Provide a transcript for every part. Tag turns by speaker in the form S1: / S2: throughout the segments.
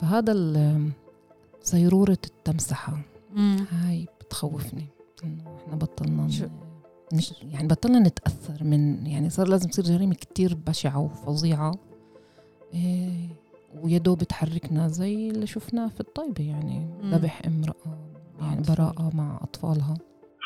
S1: فهذا ال- زيرورة التمسحة
S2: مم.
S1: هاي بتخوفني إنه إحنا بطلنا
S2: شو-
S1: يعني بطلنا نتأثر من يعني صار لازم تصير جريمة كتير بشعة وفظيعة إيه ويا دوب تحركنا زي اللي شفناه في الطيبة يعني. ذبح امرأة يعني. براءة مع أطفالها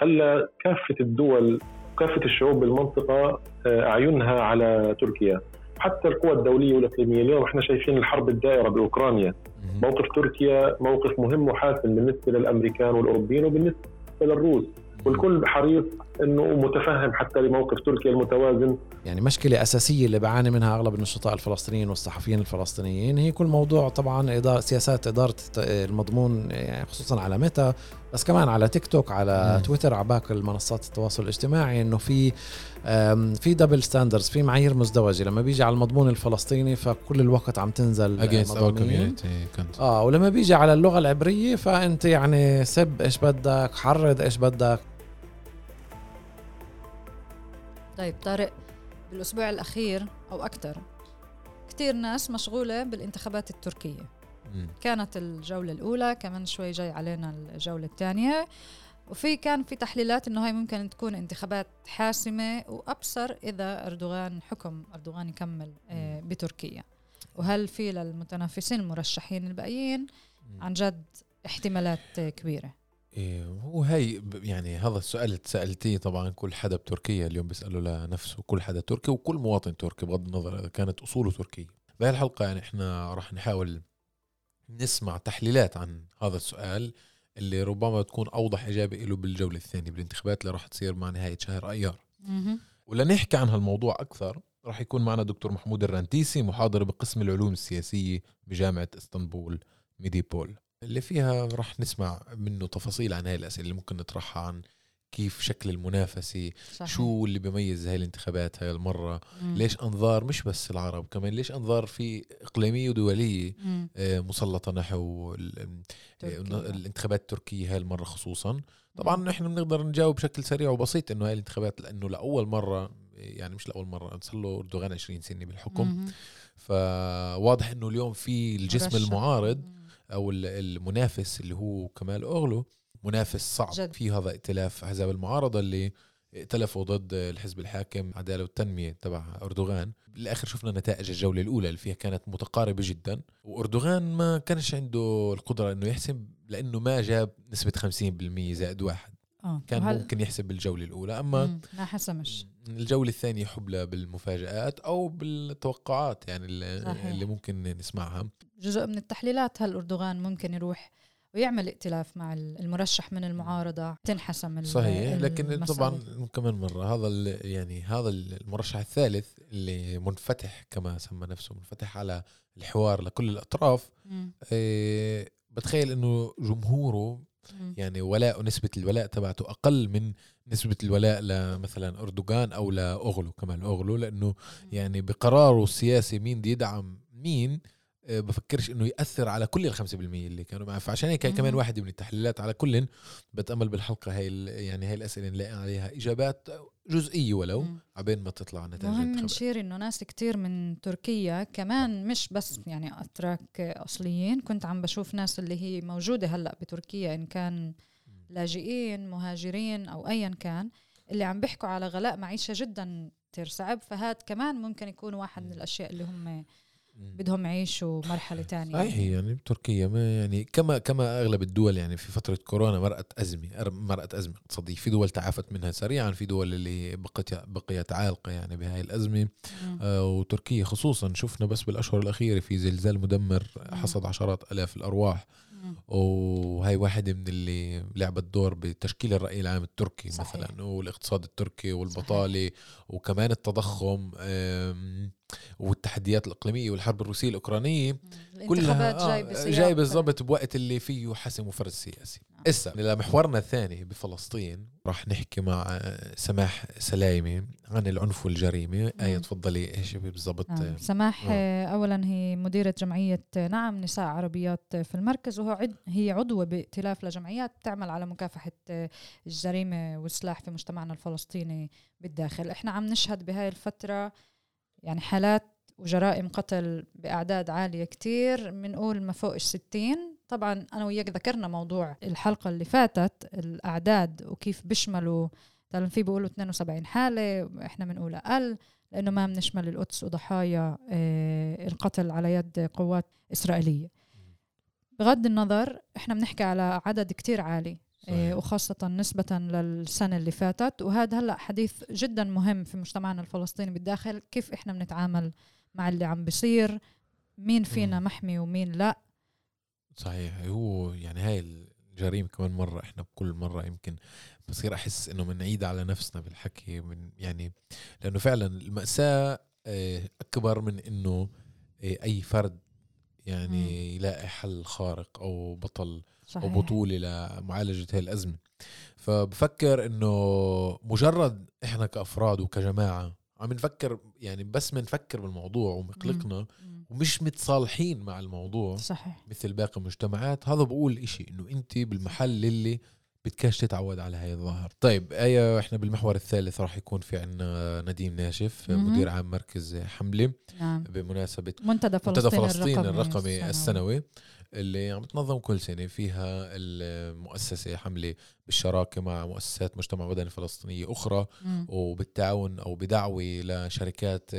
S3: خلى كافة الدول وكافة الشعوب بالمنطقة آه، أعينها على تركيا حتى القوى الدولية والإقليمية اليوم إحنا شايفين الحرب الدائرة
S4: بأوكرانيا.
S3: موقف تركيا موقف مهم وحاسم بالنسبة للأمريكان والأوروبيين وبالنسبة للروس. والكل حريص إنه متفهم حتى لموقف تركيا المتوازن.
S4: يعني مشكلة أساسية اللي بعاني منها أغلب النشطاء الفلسطينيين والصحفيين الفلسطينيين هي كل موضوع طبعا سياسات إدارة الت- المضمون يعني خصوصا على ميتا بس كمان على تيك توك على
S5: مم.
S4: تويتر على باقي المنصات التواصل الاجتماعي إنه في في double standards في معايير مزدوجة لما بيجي على المضمون الفلسطيني فكل الوقت عم تنزل
S5: against
S4: our.
S5: community كنت
S4: آه ولما بيجي على اللغة العبرية فأنت يعني سب إيش بدك حرض إيش بدك
S2: طيب طارق بالأسبوع الأخير أو أكثر كتير ناس مشغولة بالانتخابات التركية
S5: مم.
S2: كانت الجولة الأولى كمان شوي جاي علينا الجولة الثانية. وفي كان في تحليلات إنه هاي ممكن تكون انتخابات حاسمة وأبصر إذا أردوغان حكم أردوغان يكمل آه، بتركيا. وهل في للمتنافسين المرشحين الباقيين؟ عن جد احتمالات كبيرة.
S5: إيه هو هي يعني هذا السؤال اللي تسالتيه طبعا كل حدا بتركيا اليوم بيسأله لنفسه كل حدا تركي وكل مواطن تركي بغض النظر إذا كانت أصوله تركية. بهي الحلقة يعني إحنا راح نحاول نسمع تحليلات عن هذا السؤال اللي ربما تكون أوضح إجابة له بالجولة الثانية بالانتخابات اللي راح تصير مع نهاية شهر أيار. ولنحكي عن هالموضوع أكثر راح يكون معنا دكتور محمود الرنتيسي محاضر بقسم العلوم السياسية بجامعة إسطنبول ميديبول. اللي فيها راح نسمع منه تفاصيل عن هاي الأسئلة اللي ممكن نطرحها عن كيف شكل المنافسة
S2: صحيح.
S5: شو اللي بيميز هاي الانتخابات هاي المرة
S2: مم.
S5: ليش أنظار مش بس العرب كمان ليش أنظار في إقليمية ودولية
S2: مم.
S5: آه، مسلطة نحو. الانتخابات التركية هاي المرة خصوصا طبعا نحن بنقدر نجاوب بشكل سريع وبسيط إنه هاي الانتخابات لأنه لأول مرة يعني مش لأول مرة صار له أردوغان 20 سنة بالحكم
S2: مم.
S5: فواضح إنه اليوم في الجسم
S2: مرشح.
S5: المعارض. أو ال- المنافس اللي هو كمال اوغلو منافس صعب
S2: جد.
S5: في هذا ائتلاف احزاب المعارضة اللي ائتلفوا ضد الحزب الحاكم عدالة والتنمية تبع أردوغان بالآخر شفنا نتائج الجولة الأولى اللي فيها كانت متقاربة جدا وأردوغان ما كانش عنده القدرة إنه يحسم لأنه ما جاب نسبة 50% زائد واحد
S2: آه
S5: كان
S2: وهل-
S5: ممكن يحسب بالجولة الأولى أما
S2: مم. ما حسمش
S5: الجولة الثانية حبلى بالمفاجآت أو بالتوقعات يعني اللي,
S2: صحيح.
S5: اللي ممكن نسمعها
S2: جزء من التحليلات هل أردوغان ممكن يروح ويعمل ائتلاف مع المرشح من المعارضة تنحسم
S5: صحيح لكن. طبعا كمان مرة هذا يعني هذا المرشح الثالث اللي منفتح كما سمى نفسه منفتح على الحوار لكل الأطراف
S2: مم.
S5: إيه بتخيل إنه جمهوره
S2: مم.
S5: يعني ولاء نسبة الولاء تبعته أقل من نسبة الولاء لمثلا أردوغان أو لأغلو كمان أغلو لأنه يعني بقراره السياسي مين بده يدعم مين بفكرش إنه يأثر على كل ال 5% اللي كانوا معه فعشان هيك هي كمان. واحدة من التحليلات على كل بتأمل بالحلقة هاي يعني هاي الأسئلة نلاقي عليها إجابات جزئية ولو. عبين ما تطلع نتائج
S2: مهم. نشير إنه ناس كتير من تركيا كمان مش بس يعني أتراك أصليين كنت عم بشوف ناس اللي هي موجودة هلأ بتركيا إن كان لاجئين مهاجرين أو ايا كان اللي عم بيحكوا على غلاء معيشة جدا كتير صعب فهاد كمان ممكن يكون واحد من الأشياء اللي هم. بدهم يعيشوا مرحلة تانية.
S5: صحيح يعني بتركيا ما يعني كما كما أغلب الدول يعني في فترة كورونا مرقت أزمة مرقت أزمة اقتصادية. في دول تعافت منها سريعا في دول اللي بقت بقيت عالقة يعني بهاي
S2: الأزمة.
S5: آه، وتركيا خصوصا شفنا بس بالأشهر الأخيرة في زلزال مدمر حصد عشرات آلاف
S2: الأرواح.
S5: وهي واحدة من اللي لعبت دور بتشكيل الرأي العام التركي
S2: صحيح.
S5: مثلا والاقتصاد التركي والبطالة وكمان التضخم. والتحديات الإقليمية والحرب الروسية الأوكرانية
S2: الانتخابات
S5: كلها
S2: جاي
S5: آه، جاي بالضبط بوقت اللي فيه حسم وفرز سياسي
S2: آه.
S5: إسا لمحورنا الثاني بفلسطين راح نحكي مع آه، سماح سلايمي عن العنف والجريمة آية تفضلي إيش بالضبط
S2: نعم.
S5: آه،
S2: سماح
S5: آه.
S2: آه. اولا هي مديرة جمعية نعم نساء عربيات في المركز وهو عد هي عضوه بائتلاف لجمعيات بتعمل على مكافحة الجريمة والسلاح في مجتمعنا الفلسطيني بالداخل إحنا عم نشهد بهاي الفترة يعني حالات وجرائم قتل بأعداد عالية كتير بنقول ما فوق الستين. طبعا أنا وياك ذكرنا موضوع الحلقة اللي فاتت الأعداد وكيف بيشملوا مثلا في بيقولوا 72 حالة إحنا بنقول أقل لأنه ما بنشمل القدس وضحايا آه، القتل على يد قوات إسرائيلية. بغض النظر إحنا بنحكي على عدد كتير عالي.
S5: صحيح.
S2: وخاصة نسبة للسنة اللي فاتت. وهذا هلأ حديث جدا مهم في مجتمعنا الفلسطيني بالداخل. كيف إحنا بنتعامل مع اللي عم بيصير؟ مين فينا
S5: مم.
S2: محمي ومين لأ؟
S5: صحيح. هو يعني هاي الجريمة كمان مرة إحنا بكل مرة يمكن بصير أحس إنه بنعيد على نفسنا بالحكي من يعني لأنه فعلا المأساة آه، أكبر من إنه آه، أي فرد يعني يلاقي حل خارق أو بطل
S2: صحيح.
S5: أو بطولة لمعالجة هاي الأزمة. فبفكر إنه مجرد إحنا كأفراد وكجماعة عم نفكر يعني بس بنفكر بالموضوع ومقلقنا
S2: مم.
S5: ومش متصالحين مع الموضوع
S2: صحيح.
S5: مثل باقي المجتمعات هذا بقول إشي إنه أنت بالمحل اللي بدكاش تتعود على هاي الظاهر طيب إيه إحنا بالمحور الثالث راح يكون في عنا نديم ناشف
S2: مهم.
S5: مدير عام مركز حملة
S2: نعم
S5: بمناسبة
S2: منتدى فلسطين,
S5: منتدى فلسطين
S2: الرقمي,
S5: الرقمي السنوي اللي عم تنظم كل سنة فيها المؤسسة حملة بالشراكة مع مؤسسات مجتمع مدني فلسطينية أخرى
S2: مم.
S5: وبالتعاون أو بدعوة لشركات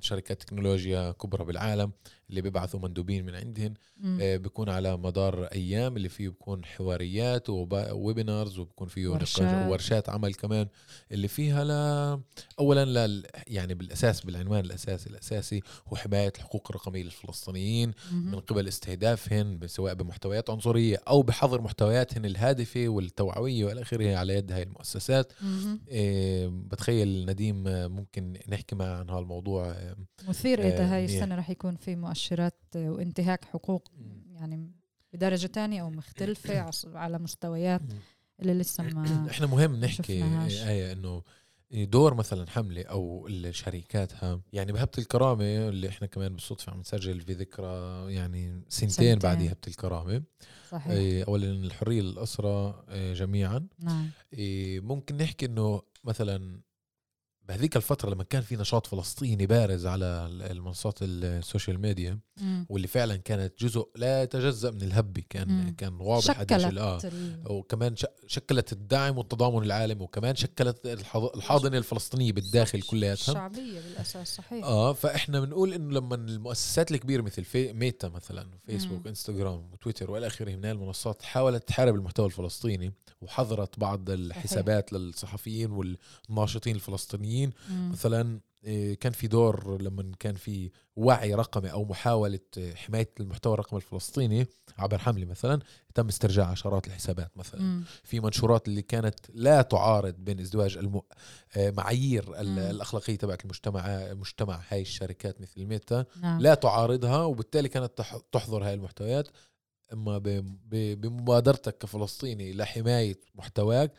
S5: شركات تكنولوجيا كبرى بالعالم اللي بيبعثوا مندوبين من عندهن
S2: مم.
S5: آه، بيكون على مدار أيام اللي فيه بيكون حواريات وويبينارز وبكون فيه
S2: ورشات.
S5: ورشات عمل كمان اللي فيها ل اولا لل يعني بالأساس بالعنوان الاساسي الأساسي هو حماية الحقوق الرقميه للفلسطينيين من
S2: مم.
S5: قبل استهدافهن سواء بمحتويات عنصرية أو بحظر محتوياتهن الهادفة والتوعوية وإلى آخره على يد هاي المؤسسات. إيه بتخيل نديم آه، ممكن نحكي معه عن هالموضوع آه،
S2: مثير
S5: آه،
S2: إذا هاي. السنة رح يكون في مؤشرات وانتهاك حقوق يعني بدرجة تانية أو مختلفة عص- على مستويات اللي لسه ما
S5: إحنا مهم نحكي. آية إنه دور مثلا حملة أو الشركاتها يعني بهبة الكرامة اللي إحنا كمان بالصدفة عم نسجل في ذكرى يعني سنتين,
S2: سنتين.
S5: بعد هبة الكرامة.
S2: صحيح.
S5: إيه، اولا الحرية للأسرة إيه، جميعا.
S2: نعم.
S5: إيه، ممكن نحكي إنه مثلا بهذيك الفترة لما كان في نشاط فلسطيني بارز على المنصات ال social media
S2: مم.
S5: واللي فعلا كانت جزء لا يتجزأ من الهبة كان
S2: مم.
S5: كان واضح قديش
S2: شكلت آه
S5: وكمان شكلت الدعم والتضامن العالمي وكمان شكلت الحاضنة الفلسطينية بالداخل كلياتها
S2: الشعبية بالأساس صحيح
S5: آه فإحنا بنقول إنه لما المؤسسات الكبيرة مثل في ميتا مثلا فيسبوك
S2: مم.
S5: إنستغرام وتويتر وإلى آخره من المنصات حاولت تحارب المحتوى الفلسطيني وحظرت بعض الحسابات للصحفيين والناشطين الفلسطينيين
S2: مم.
S5: مثلا إيه، كان في دور لما كان في وعي رقمي أو محاولة إيه، حماية المحتوى الرقمي الفلسطيني عبر حمله مثلا تم استرجاع عشرات الحسابات مثلا
S2: مم.
S5: في منشورات اللي كانت لا تعارض بين ازدواج الم... آه، معايير
S2: مم.
S5: الأخلاقية تبعت المجتمع مجتمع هاي الشركات مثل ميتا
S2: نعم
S5: لا تعارضها وبالتالي كانت تح- تحظر هاي المحتويات أما. بمبادرتك كفلسطيني لحماية محتواك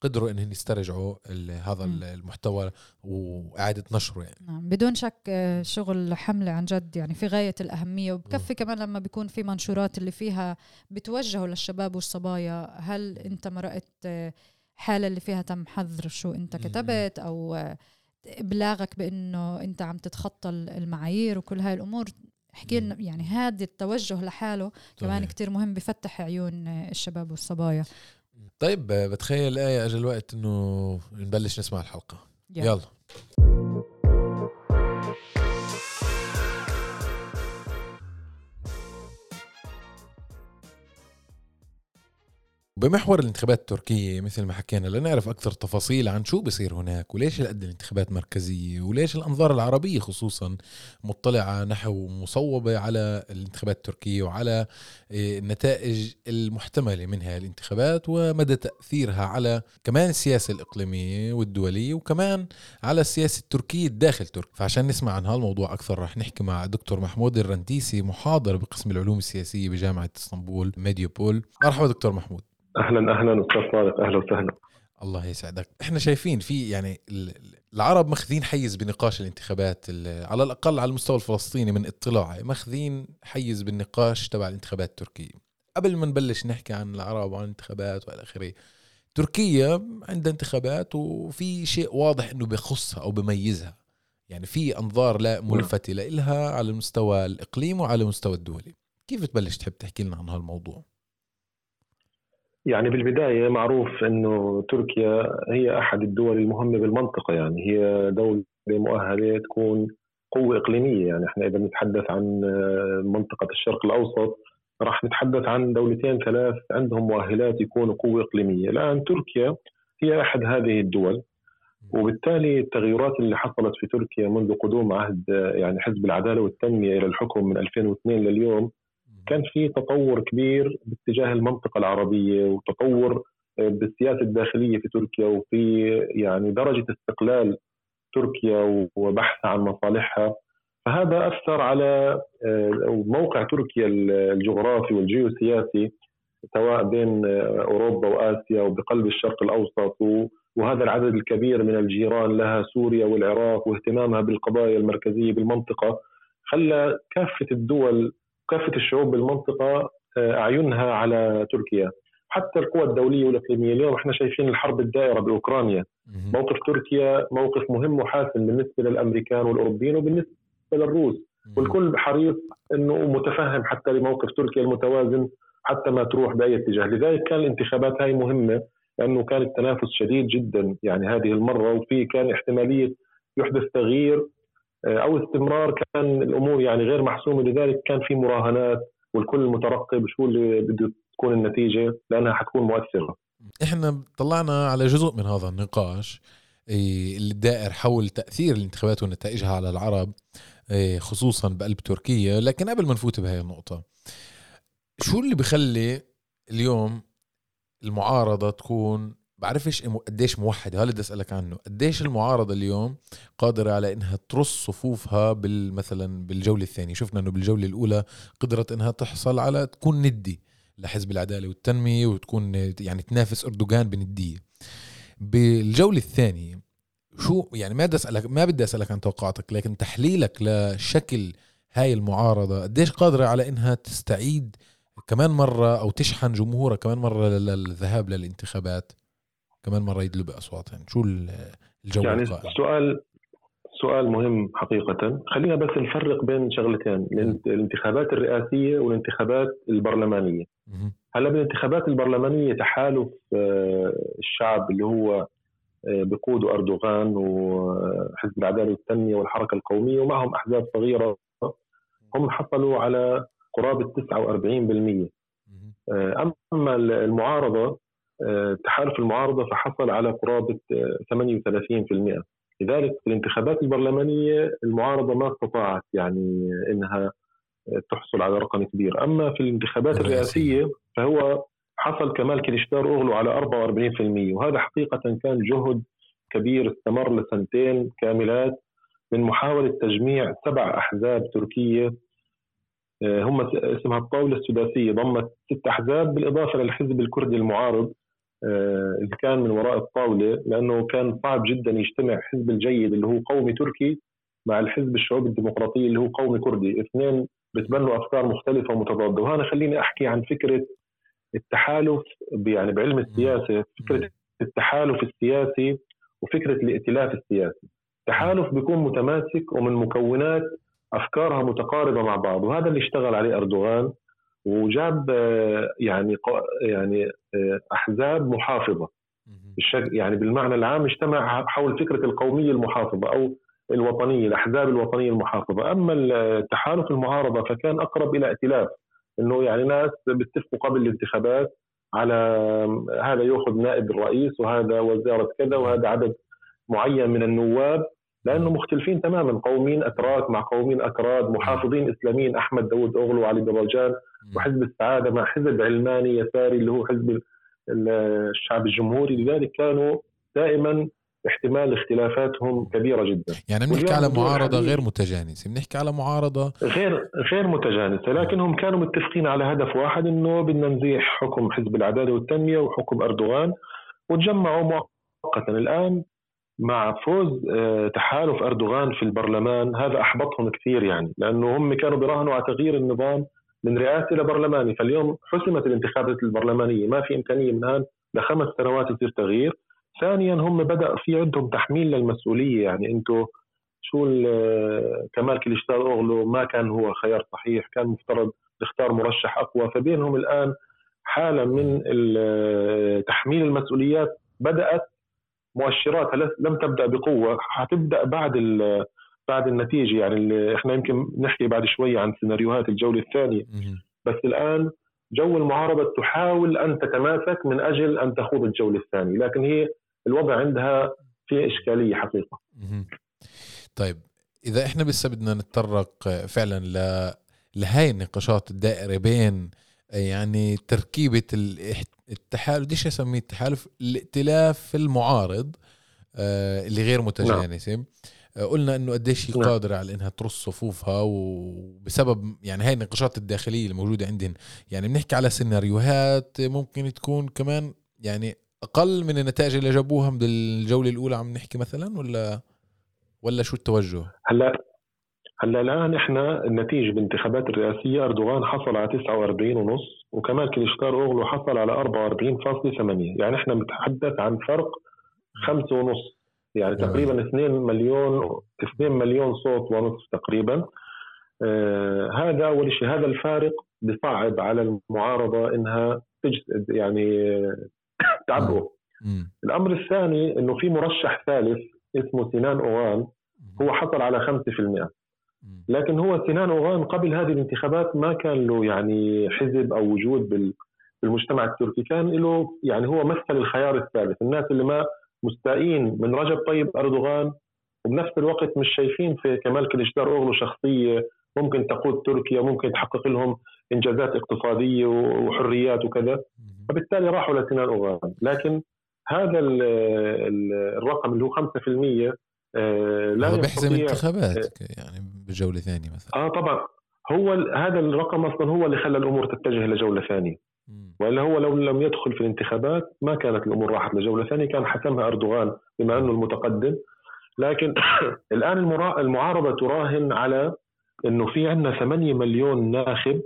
S5: قدروا إنهم يسترجعوا. هذا. ال- المحتوى وإعادة نشره يعني
S2: نعم بدون شك آه، شغل حملة عن جد يعني في غاية الأهمية وبكفي كمان لما بيكون في منشورات اللي فيها بتوجهوا للشباب والصبايا هل أنت مرقت آه، حالة اللي فيها تم حظر شو
S5: مم.
S2: كتبت أو آه، إبلاغك بأنه أنت عم تتخطى المعايير وكل هاي الأمور احكي لنا يعني هذا التوجه لحاله كمان. كتير مهم بفتح عيون الشباب والصبايا
S5: طيب بتخيل إيه اجى الوقت إنه نبلش نسمع الحلقة؟ يلا. بمحور الانتخابات التركية مثل ما حكينا لنعرف أكثر تفاصيل عن شو بصير هناك وليش هالقد الانتخابات مركزية وليش الأنظار العربية خصوصا مطلعة نحو مصوبة على الانتخابات التركية وعلى إيه، النتائج المحتملة من هذه الانتخابات ومدى تأثيرها على كمان السياسة الإقليمية والدولية وكمان على السياسة التركية داخل تركيا. فعشان نسمع عن هالموضوع أكثر رح نحكي مع دكتور محمود الرنتيسي محاضر بقسم العلوم السياسية بجامعة إسطنبول ميديوبول مرحبا دكتور محمود.
S3: أهلا أهلا أستاذ طارق أهلا وسهلا.
S5: الله يسعدك. إحنا شايفين في يعني ال- العرب ماخذين حيز بنقاش الانتخابات ال- على الأقل على المستوى الفلسطيني من اطلاعي ماخذين حيز بالنقاش تبع الانتخابات التركية. قبل ما نبلش نحكي عن العرب وعن الانتخابات وإلى آخره تركيا عندها انتخابات وفي شيء واضح إنه بيخصها أو بيميزها يعني في أنظار لا ملفتة لها على المستوى الاقليمي وعلى المستوى الدولي. كيف تبلش تحب تحكي لنا عن هالموضوع؟
S3: يعني بالبداية معروف أنه تركيا هي أحد الدول المهمة بالمنطقة يعني هي دولة مؤهلة تكون قوة إقليمية يعني إحنا إذا نتحدث عن منطقة الشرق الأوسط راح نتحدث عن دولتين ثلاث عندهم مؤهلات يكونوا قوة إقليمية. الآن تركيا هي أحد هذه الدول وبالتالي التغيرات اللي حصلت في تركيا منذ قدوم عهد يعني حزب العدالة والتنمية إلى الحكم من 2002 لليوم كان في تطور كبير باتجاه المنطقة العربية وتطور بالسياسة الداخلية في تركيا وفي يعني درجة استقلال تركيا وبحث عن مصالحها. فهذا أثر على آه، موقع تركيا الجغرافي والجيوسياسي سواء بين آه، أوروبا وآسيا وبقلب الشرق الأوسط. وهذا العدد الكبير من الجيران لها سوريا والعراق واهتمامها بالقضايا المركزية بالمنطقة خلى كافة الدول كافة الشعوب بالمنطقة آه، أعينها على تركيا. حتى القوى الدولية والإقليمية اليوم إحنا شايفين الحرب الدائرة بأوكرانيا. موقف تركيا موقف مهم وحاسم بالنسبة للأمريكان والأوروبيين وبالنسبة للروس. والكل حريص أنه متفهم حتى لموقف تركيا المتوازن حتى ما تروح بأي اتجاه. لذلك كان الانتخابات هاي مهمة لأنه كان التنافس شديد جدا. يعني هذه المرة وفي كان احتمالية يحدث تغيير أو استمرار كان الأمور يعني غير محسومة لذلك كان في مراهنات والكل مترقب شو اللي بده تكون النتيجة لأنها حتكون مؤثرة.
S5: إحنا طلعنا على جزء من هذا النقاش اللي دائر حول تأثير الانتخابات ونتائجها على العرب خصوصا بقلب تركيا لكن قبل ما نفوت بهي النقطة شو اللي بخلي اليوم المعارضة تكون بعرفش قديش موحده هذا بدي أسألك عنه. قديش المعارضة اليوم قادرة على إنها ترص صفوفها بال مثلا بالجولة الثانية؟ شفنا إنه بالجولة الأولى قدرت إنها تحصل على تكون ندي لحزب العدالة والتنمية وتكون يعني تنافس أردوغان بندية. بالجولة الثانية شو يعني ما بدي اسالك ما بدي أسألك عن توقعاتك لكن تحليلك لشكل هاي المعارضة قديش قادرة على إنها تستعيد كمان مرة أو تشحن جمهورها كمان مرة للذهاب للانتخابات؟ كمان مرة يدلوا باصواتهم شو الجو
S3: يعني القائم؟ سؤال سؤال مهم حقيقة. خلينا بس نفرق بين شغلتين الانتخابات الرئاسية والانتخابات البرلمانية. هلا بالانتخابات البرلمانية تحالف آه، الشعب اللي هو آه، بقوده أردوغان وحزب العدالة والتنمية والحركة القومية ومعهم أحزاب صغيرة. هم حصلوا على قرابة 49% آه، أما المعارضة تحالف المعارضة فحصل على قرابة 38% لذلك في الانتخابات البرلمانية المعارضة ما استطاعت يعني إنها تحصل على رقم كبير. أما في الانتخابات الرئاسية فهو حصل كمال كليشدار أغلو على 44% وهذا حقيقة كان جهد كبير استمر لسنتين كاملات من محاولة تجميع سبع أحزاب تركية هم اسمها الطاولة السداسية. ضمت ست أحزاب بالإضافة للحزب الكردي المعارض. آه، اللي كان من وراء الطاولة لأنه كان صعب جدا يجتمع حزب الجيد اللي هو قومي تركي مع الحزب الشعوب الديمقراطي اللي هو قومي كردي. اثنين بتبنوا أفكار مختلفة ومتضادة. وهنا خليني أحكي عن فكرة التحالف يعني بعلم السياسة فكرة التحالف السياسي وفكرة الائتلاف السياسي. التحالف بيكون متماسك ومن مكونات أفكارها متقاربة مع بعض وهذا اللي اشتغل عليه أردوغان. وجاب آه، يعني يعني آه، أحزاب محافظة. بالشكل يعني بالمعنى العام اجتمع حول فكرة القومية المحافظة أو الوطنية الأحزاب الوطنية المحافظة. أما التحالف المعارضة فكان أقرب إلى ائتلاف إنه يعني ناس بيتفقوا قبل الانتخابات على هذا يأخذ نائب الرئيس وهذا وزارة كذا وهذا عدد معين من النواب لأنه مختلفين تماما. قومين أتراك مع قومين اكراد محافظين إسلاميين أحمد داود اوغلو وعلي دراجان وحزب السعادة مع حزب علماني يساري اللي هو حزب الشعب الجمهوري. لذلك كانوا دائما احتمال اختلافاتهم كبيرة جدا.
S5: يعني بنحكي على معارضة غير متجانسة. بنحكي على معارضة
S3: غير غير متجانسة. لكنهم كانوا متفقين على هدف واحد إنه بدنا نزيح حكم حزب العدالة والتنمية وحكم أردوغان وتجمعوا مؤقتا. الآن مع فوز آه، تحالف أردوغان في البرلمان هذا أحبطهم كثير يعني لأنه هم كانوا بيراهنوا على تغيير النظام من رئاسي إلى برلماني. فاليوم حسمت الانتخابات البرلمانية. ما في إمكانية من الان لخمس سنوات يصير تغيير. ثانيا هم بدأ في عندهم تحميل للمسؤولية. يعني أنتم شو كمال كليشتار أوغلو ما كان هو خيار صحيح. كان مفترض يختار مرشح أقوى. فبينهم الآن حالة من تحميل المسؤوليات بدأت مؤشرات لم تبدأ بقوة. حتبدأ بعد بعد النتيجة. يعني اللي إحنا يمكن نحكي بعد شوي عن سيناريوهات الجولة الثانية. بس الآن جو المعارضة تحاول أن تتماسك من أجل أن تخوض الجولة الثانية. لكن هي الوضع عندها في إشكالية حقيقة.
S5: طيب إذا إحنا بس بدنا نتطرق فعلا ل لهي النقاشات الدائرة بين يعني تركيبة التحالف بديش اسميه التحالف؟ الائتلاف المعارض آه، اللي غير متجانسة. نعم. قلنا إنه قديش هي نعم. قادرة على إنها ترص صفوفها وبسبب يعني هاي النقاشات الداخلية الموجوده عندهم يعني بنحكي على سيناريوهات ممكن تكون كمان يعني أقل من النتائج اللي جابوها من الجولة الأولى عم نحكي مثلا ولا ولا شو التوجه؟
S3: هلأ هلأ الآن إحنا النتيجة بالانتخابات الرئاسية أردوغان حصل على 49 ونص وكمال كليشتار أوغلو حصل على 44.8 يعني إحنا بنتحدث عن فرق خمسة ونص يعني تقريبا 2 مليون 2 مليون صوت ونصف تقريبا. آه هذا أول شيء. هذا الفارق بصعب على المعارضة إنها تجسد يعني تعبره الأمر الثاني إنه في مرشح ثالث اسمه سنان أوغان. هو حصل على 5% لكن هو سنان أوغان قبل هذه الانتخابات ما كان له يعني حزب أو وجود بالمجتمع التركي. كان له يعني هو مثل الخيار الثالث. الناس اللي ما مستائين من رجب طيب أردوغان. وبنفس الوقت مش شايفين في كمال كليشدار أوغلو شخصية ممكن تقود تركيا ممكن تحقق لهم إنجازات اقتصادية وحريات وكذا. فبالتالي راحوا لسنان اوغان لكن هذا الرقم اللي هو 5%
S5: آه لا بيحزم انتخابات آه يعني بجولة ثانية مثلا.
S3: آه طبعا. هو هذا الرقم أصلا هو اللي خلى الأمور تتجه لجوله ثانية. وإلا هو لو لم يدخل في الانتخابات ما كانت الأمور راحت لجولة ثانية كان حسمها أردوغان بما أنه المتقدم. لكن الآن المعارضة تراهن على إنه في عندنا 8 مليون ناخب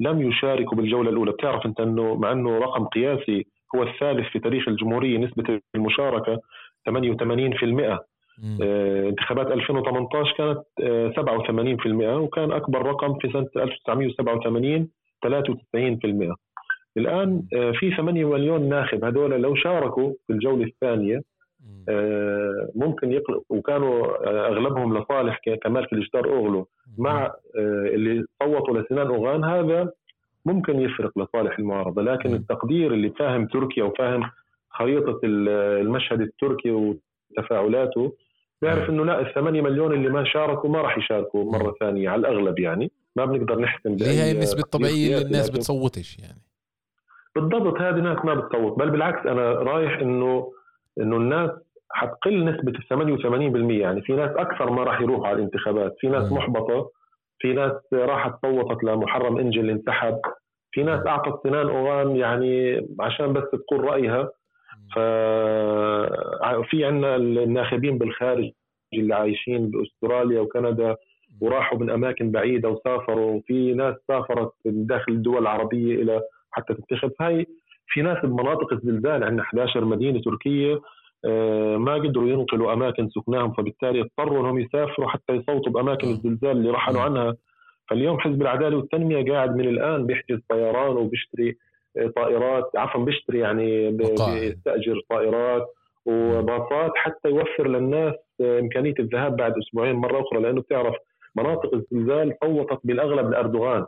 S3: لم يشاركوا بالجولة الأولى. بتعرف أنت إنه مع إنه رقم قياسي هو الثالث في تاريخ الجمهورية نسبة المشاركة 88% آه انتخابات 2018 كانت آه 87% وكان أكبر رقم في سنة 1987 93% الآن آه في 8 مليون ناخب. هذول لو شاركوا في الجولة الثانية آه، ممكن يقل وكانوا آه، أغلبهم لصالح كمال كليشتار اوغلو مع اللي صوتوا لسنان أوغان هذا ممكن يفرق لصالح المعارضة. لكن التقدير اللي فاهم تركيا وفاهم خريطة المشهد التركي وتفاعلاته بيعرف إنه لا ال 8 مليون اللي ما شاركوا ما راح يشاركوا مرة ثانية على الأغلب يعني. ما بنقدر نحسم
S5: هي النسبة الطبيعية اللي الناس بتصوتش يعني.
S3: بالضبط هذه ناس ما بتصوت بل بالعكس أنا رايح إنه إنه الناس حتقل نسبة ال 88% يعني في ناس أكثر ما راح يروحوا على الانتخابات. في ناس محبطة. في ناس راحت صوتت لمحرم إنجل اللي انسحب في ناس أعطت سنان أوغان يعني عشان بس تقول رأيها. ففي عندنا الناخبين بالخارج اللي عايشين بأستراليا وكندا وراحوا من أماكن بعيدة وسافروا. في ناس سافرت من داخل الدول العربية إلى حتى تنتخب هاي في ناس بمناطق الزلزال عندنا 11 مدينة تركية آه، ما قدروا ينقلوا أماكن سكناهم فبالتالي اضطروا إنهم يسافروا حتى يصوتوا بأماكن الزلزال اللي رحلوا عنها. فاليوم حزب العدالة والتنمية قاعد من الآن بيحجز طيران وبيشتري آه، طائرات عفوا بيشتري يعني بيستأجر طائرات وباصات حتى يوفر للناس آه، إمكانية الذهاب بعد أسبوعين مرة أخرى لأنه بتعرف مناطق الزلزال صوتت بالأغلب لأردوغان.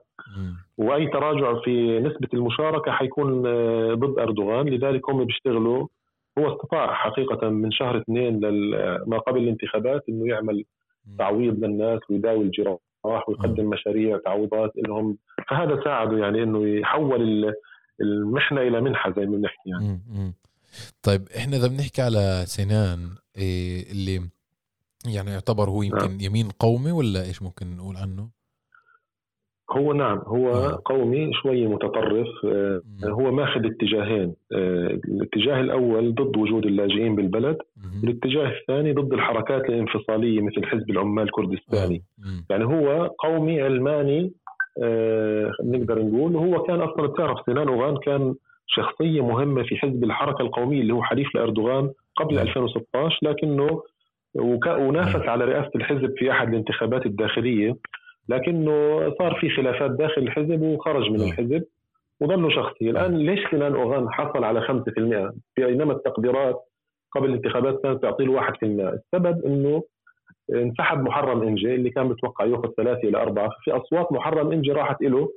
S3: وأي تراجع في نسبة المشاركة حيكون ضد أردوغان. لذلك هم بيشتغلوا. هو استطاع حقيقة من شهر اثنين ما قبل الانتخابات إنه يعمل تعويض للناس ويداوي الجراح ويقدم مشاريع تعويضات لهم. فهذا ساعده يعني إنه يحول المحنة إلى منحة زي ما بنحكي يعني.
S5: طيب إحنا إذا بنحكي على سنان إيه اللي يعني يعتبر هو يمكن نعم. يمين قومي ولا إيش ممكن نقول عنه؟
S3: هو نعم هو آه. قومي شوي متطرف آه هو ماخذ اتجاهين آه الاتجاه الأول ضد وجود اللاجئين بالبلد والاتجاه الثاني ضد الحركات الانفصالية مثل حزب العمال الكردستاني آه. يعني هو قومي علماني آه نقدر نقول وهو كان أصلا بتعرف سنان أوغان كان شخصية مهمة في حزب الحركة القومية اللي هو حليف لأردوغان قبل 2016 لكنه ونافس على رئاسة الحزب في أحد الانتخابات الداخلية لكنه صار في خلافات داخل الحزب وخرج من الحزب وظل شخصي. الآن ليش كنان أوغان حصل على 5% بينما التقديرات قبل الانتخابات كانت تعطي له 1% السبب إنه انسحب محرم انجي اللي كان متوقع يأخذ ثلاثة إلى أربعة في أصوات محرم انجي راحت له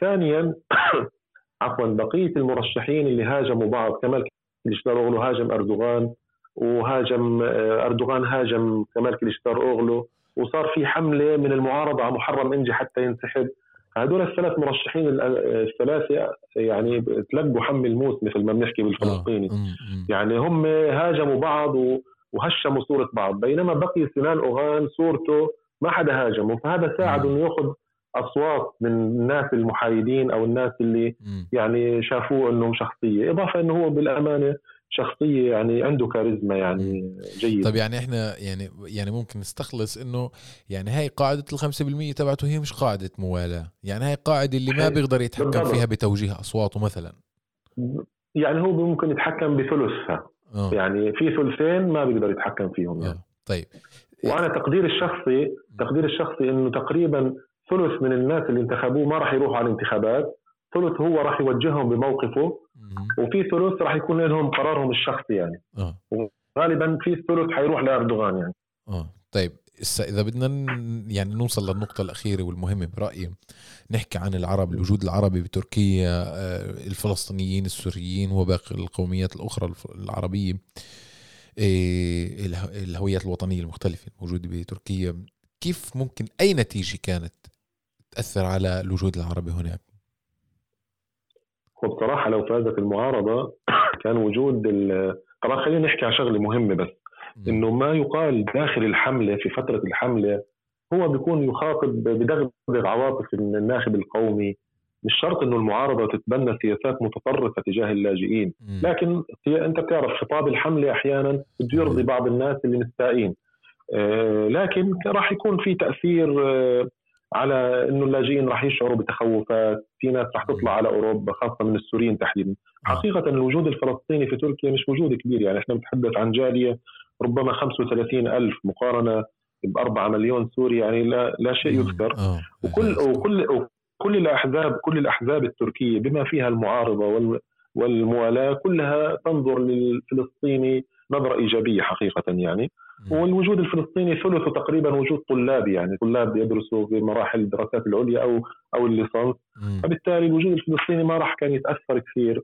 S3: ثانيا عفوا بقية المرشحين اللي هاجموا بعض كمال كليشدار هاجم أردوغان وهاجم آه، أردوغان هاجم كمال كليشدار أوغلو وصار في حملة من المعارضة على محرم إنجي حتى ينسحب. هدول الثلاث مرشحين الثلاثة يعني تلقوا حم الموس مثل ما بنحكي بالفلسطيني. آه. يعني هم هاجموا بعض وهشموا صورة بعض. بينما بقي سنان أوغان صورته ما حدا هاجمه. فهذا ساعد إنه يأخذ أصوات من الناس المحايدين أو الناس اللي يعني شافوه انه شخصية. إضافة إنه هو بالأمانة شخصية يعني عنده كاريزما يعني جيد
S5: طيب يعني إحنا يعني يعني ممكن نستخلص إنه يعني هاي قاعدة ال 5% تبعته هي مش قاعدة موالاة يعني هاي قاعدة اللي ما بيقدر يتحكم بالضبط. فيها بتوجيه أصواته مثلا
S3: يعني هو ممكن يتحكم بثلثها أوه. يعني في ثلثين ما بيقدر يتحكم فيهم يعني.
S5: أوه. طيب
S3: وأنا تقديري الشخصي تقديري الشخصي إنه تقريبا ثلث من الناس اللي انتخبوه ما راح يروحوا على الانتخابات ثلث هو راح يوجههم بموقفه وفي ثلث راح يكون لهم قرارهم الشخصي يعني.
S5: آه.
S3: غالبا في ثلث حيروح لأردوغان يعني.
S5: آه. طيب إذا بدنا يعني نوصل للنقطة الأخيرة والمهمة برأيي نحكي عن العرب الوجود العربي بتركيا آه، الفلسطينيين السوريين وباقي القوميات الأخرى العربية إيه، الهويات الوطنية المختلفة الموجودة بتركيا. كيف ممكن أي نتيجة كانت تأثر على الوجود العربي هناك؟
S3: وبصراحة لو فازت المعارضة كان وجود طبعا خلينا نحكي عن شغلة مهمة بس. إنه ما يقال داخل الحملة في فترة الحملة هو بيكون يخاطب بدغدغة عواطف الناخب القومي. مش شرط إنه المعارضة تتبنى سياسات متطرفة تجاه اللاجئين. لكن أنت بتعرف خطاب الحملة أحيانا بده يرضي بعض الناس اللي مستائين. آه، لكن راح يكون في تأثير آه، على إنه اللاجئين راح يشعروا بتخوفات، في ناس راح تطلع على أوروبا خاصة من السوريين تحديدا. حقيقه الوجود الفلسطيني في تركيا مش وجود كبير. يعني إحنا بنتحدث عن جالية ربما 35 ألف مقارنة ب 4 مليون سوري يعني لا لا شيء يذكر.
S5: آه.
S3: وكل وكل وكل الاحزاب كل الأحزاب التركية بما فيها المعارضة والموالاة كلها تنظر للفلسطيني نظرة إيجابية حقيقه يعني. والوجود الفلسطيني ثلثه تقريبا وجود طلابي يعني طلاب يدرسوا في مراحل الدراسات العليا أو أو الليسانس. فبالتالي الوجود الفلسطيني ما راح كان يتأثر كثير.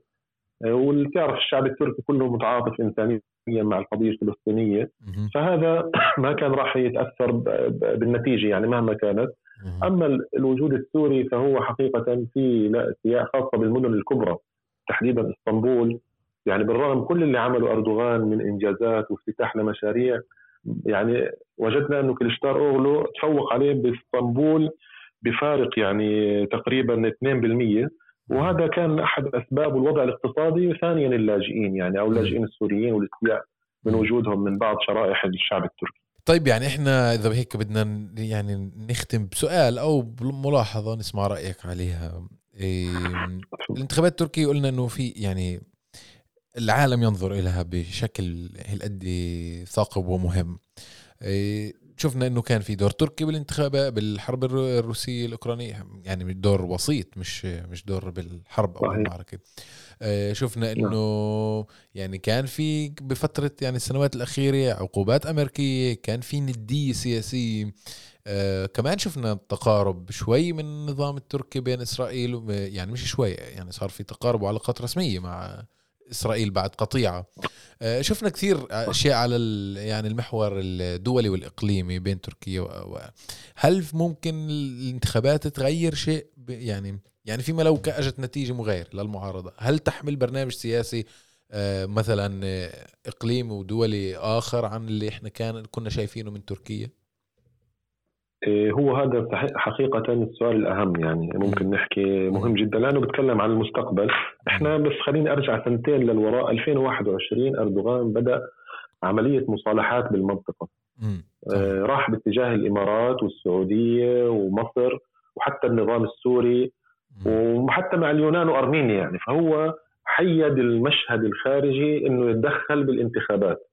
S3: آه، واللي تعرف الشعب التركي كله متعاطف انسانيا مع القضية الفلسطينية. فهذا ما كان راح يتأثر بالنتيجة يعني مهما كانت. أما الوجود السوري فهو حقيقة في سياق خاصة بالمدن الكبرى تحديدا إسطنبول. يعني بالرغم كل اللي عمله أردوغان من إنجازات وافتتاح لمشاريع يعني وجدنا أنه كليشتار أوغلو تفوق عليه بإسطنبول بفارق يعني تقريبا 2% وهذا كان أحد أسباب الوضع الاقتصادي وثانيا اللاجئين يعني أو اللاجئين السوريين والاستياء من وجودهم من بعض شرائح الشعب التركي.
S5: طيب يعني إحنا إذا هيك بدنا يعني نختم بسؤال أو بملاحظه نسمع رأيك عليها. إيه الانتخابات التركية قلنا إنه في يعني العالم ينظر إليها بشكل هالقد ثاقب ومهم. إيه، شفنا إنه كان في دور تركي بالانتخابات بالحرب الروسية الأوكرانية يعني دور وسيط مش مش دور بالحرب أو المعركه إيه، شفنا نعم. إنه يعني كان في بفترة يعني السنوات الأخيرة عقوبات أمريكية كان في ندية سياسية. آه كمان شفنا تقارب شوي من النظام التركي بين إسرائيل يعني مش شوي يعني صار في تقارب وعلاقات رسمية مع إسرائيل بعد قطيعة. آه، شفنا كثير أشياء على يعني المحور الدولي والإقليمي بين تركيا و... هل ممكن الانتخابات تغير شيء؟ يعني يعني فيما لو اجت نتيجة مغايره للمعارضة. هل تحمل برنامج سياسي آه، مثلا إقليمي ودولي آخر عن اللي إحنا كان كنا شايفينه من تركيا؟
S3: هو هذا حقيقة السؤال الأهم يعني. ممكن نحكي مهم جدا. لأنه بتكلم عن المستقبل. إحنا بس خليني أرجع سنتين للوراء. 2021 أردوغان بدأ عملية مصالحات بالمنطقة. آه راح باتجاه الإمارات والسعودية ومصر وحتى النظام السوري وحتى مع اليونان وأرمينيا يعني. فهو حيد المشهد الخارجي أنه يتدخل بالانتخابات.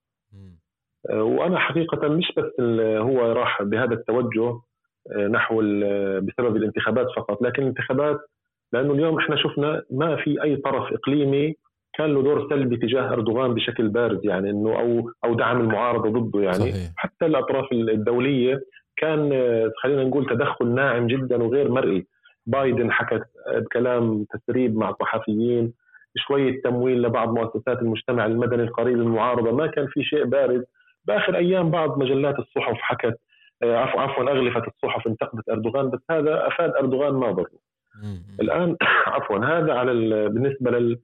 S3: وأنا حقيقة مش بس هو راح بهذا التوجه نحو بسبب الانتخابات فقط لكن الانتخابات لأنه اليوم إحنا شفنا ما في أي طرف إقليمي كان له دور سلبي تجاه أردوغان بشكل بارز يعني إنه أو أو دعم المعارضة ضده يعني. صحيح. حتى الأطراف الدولية كان خلينا نقول تدخل ناعم جدا وغير مرئي. بايدن حكى بكلام تسريب مع الصحفيين شوية تمويل لبعض مؤسسات المجتمع المدني القريب للمعارضة ما كان في شيء بارز. باخر أيام بعض مجلات الصحف حكت آه، عفوا عفوا أغلفت الصحف انتقدت أردوغان بس هذا أفاد أردوغان ما ضره. الآن عفوا هذا على بالنسبة لل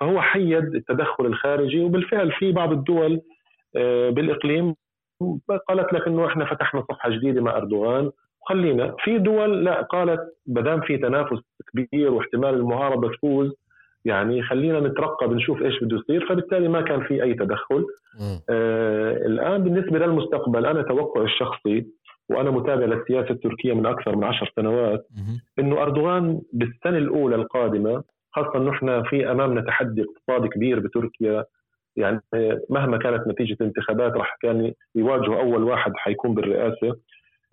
S3: فهو حيد التدخل الخارجي وبالفعل في بعض الدول آه، بالإقليم قالت لك إنه إحنا فتحنا صفحة جديدة مع أردوغان. وخلينا في دول لا قالت ما دام في تنافس كبير واحتمال المعارضة تفوز يعني خلينا نترقب نشوف إيش بده يصير فبالتالي ما كان في أي تدخل. آه الآن بالنسبة للمستقبل أنا توقعي الشخصي وأنا متابع للسياسة التركية من أكثر من عشر سنوات إنه أردوغان بالسنة الأولى القادمة خاصة إنه إحنا في أمامنا تحدي اقتصادي كبير بتركيا يعني مهما كانت نتيجة الانتخابات راح كان يواجهه أول واحد حيكون بالرئاسة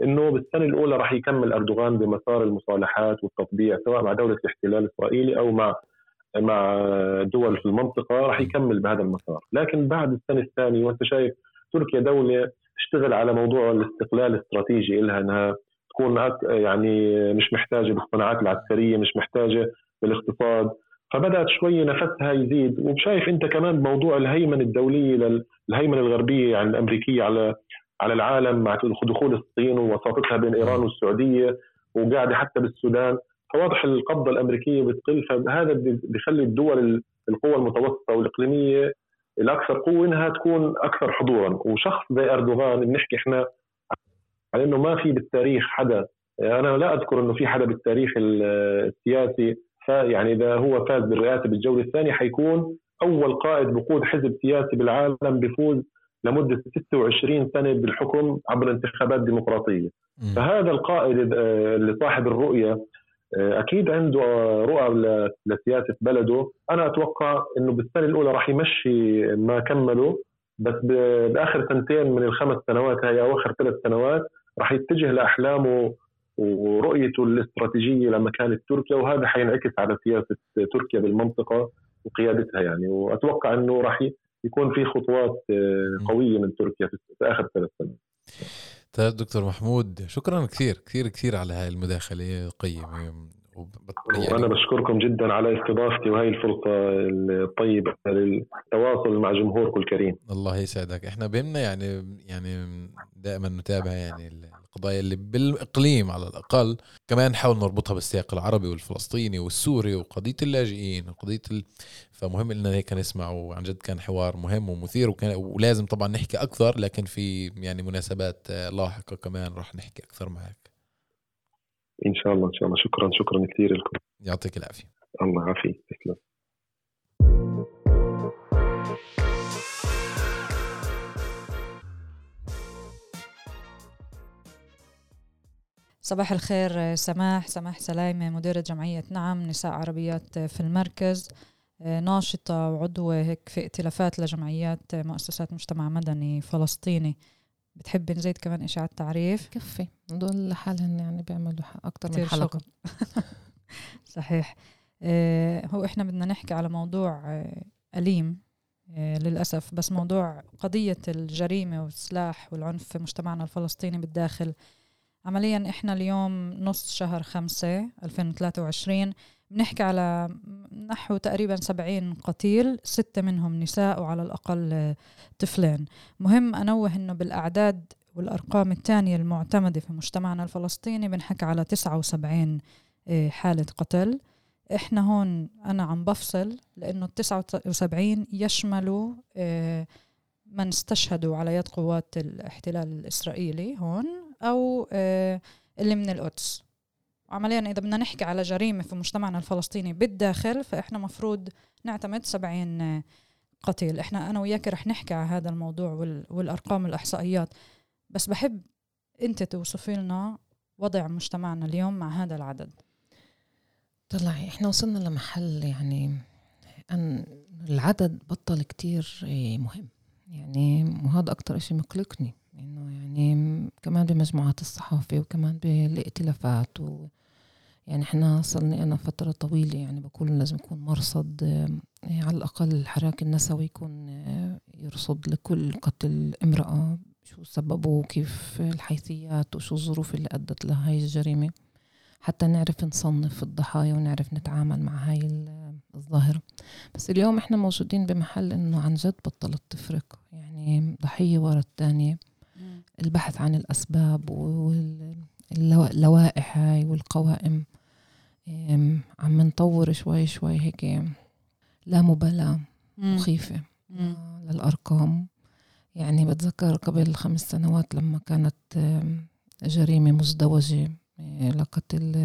S3: إنه بالسنة الأولى راح يكمل أردوغان بمسار المصالحات والتطبيع سواء مع دولة الاحتلال الإسرائيلي أو مع مع دول في المنطقة راح يكمل بهذا المسار، لكن بعد السنة الثانية وأنت شايف تركيا دولة تشتغل على موضوع الاستقلال الاستراتيجي لها إنها تكون يعني مش محتاجة بالصناعات العسكرية، مش محتاجة بالاقتصاد، فبدأت شوي نفسها يزيد. وشايف أنت كمان موضوع الهيمنة الدولية الهيمنة الغربية يعني الأمريكية على على العالم مع دخول الصين ووساطتها بين إيران والسعودية وقاعدة حتى بالسودان. فواضح القبضه الأمريكية بتقل فهذا بيخلي الدول القوى المتوسطة والإقليمية الأكثر قوة إنها تكون أكثر حضورا. وشخص زي أردوغان بنحكي إحنا على إنه ما في بالتاريخ حدا. أنا لا أذكر إنه في حدا بالتاريخ السياسي يعني إذا هو فاز بالرئاسة بالجولة الثانية حيكون أول قائد بقود حزب سياسي بالعالم بفوز لمدة 26 سنة بالحكم عبر انتخابات ديمقراطيه فهذا القائد آه، اللي صاحب الرؤية أكيد عنده رؤى لسياسة بلده. أنا أتوقع إنه بالسنة الأولى راح يمشي ما كمله بس بآخر سنتين من الخمس سنوات هاي أو آخر ثلاث سنوات راح يتجه لأحلامه ورؤيته الاستراتيجية لمكانه تركيا وهذا حينعكس على سياسة تركيا بالمنطقة وقيادتها يعني. وأتوقع إنه راح يكون في خطوات آه، قوية من تركيا في آخر ثلاث سنوات.
S5: طيب دكتور محمود شكرا كثير كثير كثير على هاي المداخلة القيمة.
S3: يعني وأنا بشكركم جدا على استضافتي وهي الفرصه الطيبة للتواصل مع جمهوركم الكريم.
S5: الله يسعدك. إحنا بهمنا يعني يعني دائما نتابع يعني القضايا اللي بالإقليم على الأقل كمان نحاول نربطها بالسياق العربي والفلسطيني والسوري وقضية اللاجئين وقضية ال... فمهم لنا هيك نسمع وعن جد كان حوار مهم ومثير وكان ولازم طبعا نحكي أكثر لكن في يعني مناسبات لاحقة كمان راح نحكي أكثر معك
S3: إن شاء الله إن شاء الله. شكرا شكرا كثير لكم.
S5: يعطيك العافية.
S3: الله يعافيك.
S2: صباح الخير سماح سماح سلايمة مديرة جمعية نعم نساء عربيات في المركز. ناشطة وعضوة هيك في ائتلافات لجمعيات مؤسسات مجتمع مدني فلسطيني. بتحبي نزيد كمان إشي على التعريف
S1: كفي. دول لحالهم يعني بيعملوا أكتر من حلقة.
S2: صحيح. آه هو إحنا بدنا نحكي على موضوع آه أليم آه للأسف. بس موضوع قضية الجريمة والسلاح والعنف في مجتمعنا الفلسطيني بالداخل عمليا إحنا اليوم نص شهر خمسة 2023 بنحكي على نحو تقريبا سبعين قتيل ستة منهم نساء وعلى الأقل طفلين. مهم أنوه أنه بالأعداد والأرقام الثانية المعتمدة في مجتمعنا الفلسطيني بنحكي على 79 آه، حالة قتل. إحنا هون أنا عم بفصل لأنه ال 79 يشملوا آه، من استشهدوا على يد قوات الاحتلال الإسرائيلي هون. أو آه، اللي من القدس. عمليا إذا بدنا نحكي على جريمة في مجتمعنا الفلسطيني بالداخل فإحنا مفروض نعتمد 70 قتيل. إحنا أنا وياك رح نحكي على هذا الموضوع والأرقام الإحصائيات بس بحب أنت توصفي لنا وضع مجتمعنا اليوم مع هذا العدد.
S1: طلعي إحنا وصلنا لمحل يعني أن العدد بطل كتير مهم. يعني وهذا أكتر إشي مقلقني. إنه يعني كمان بمجموعات الصحافة وكمان بالائتلافات و يعني إحنا صلني أنا فترة طويلة يعني بقول لازم يكون مرصد آه، على الأقل الحراك النسوي يكون آه، يرصد لكل قتل امرأة شو سببه وكيف الحيثيات وشو الظروف اللي أدت لهاي الجريمة. حتى نعرف نصنف الضحايا ونعرف نتعامل مع هاي الظاهرة. بس اليوم إحنا موجودين بمحل إنه عن جد بطلت تفرق. يعني ضحية ورا الثانية البحث عن الأسباب واللوائح هاي والقوائم. عم نطور شوي شوي هيك لا مبالاة مخيفة. للأرقام. يعني بتذكر قبل خمس سنوات لما كانت جريمة مزدوجة آه، لقتل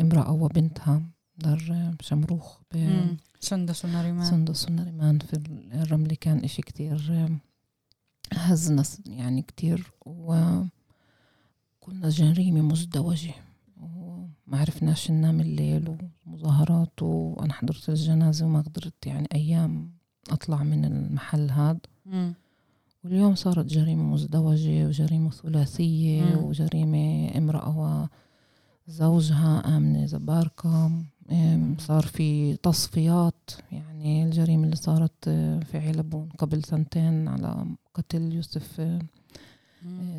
S1: امرأة وبنتها دار شمروخ
S2: سندس ونريمان
S1: سندس ونريمان في الرملة كان إشي كتير هزنا يعني كتير وكنا جريمة مزدوجة وما عرفناش ننام الليل ومظاهرات وأنا حضرت الجنازة وما قدرت يعني أيام أطلع من المحل هذا واليوم صارت جريمة مزدوجة وجريمة ثلاثية. وجريمة امرأة وزوجها آمنة زباركة صار في تصفيات يعني الجريمة اللي صارت آه، في علبون قبل سنتين على قتل يوسف آه،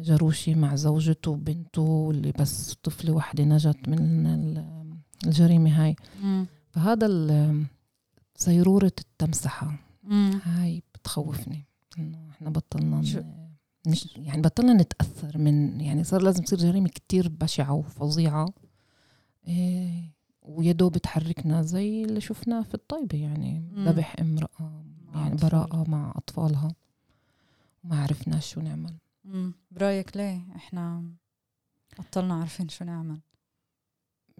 S1: جروشي مع زوجته وبنته اللي بس طفلة واحدة نجت من الجريمة هاي. فهذا زيرورة التمسحة. هاي بتخوفني إنه إحنا بطلنا يعني بطلنا نتأثر من يعني صار لازم تصير جريمة كتير بشعة وفظيعة. إيه ويا دوب تحركنا زي اللي شفناه في الطيبه يعني ذبح امرأة يعني براءة مع أطفالها. وما عرفناش شو نعمل.
S2: برأيك ليه إحنا بطلنا عارفين شو نعمل؟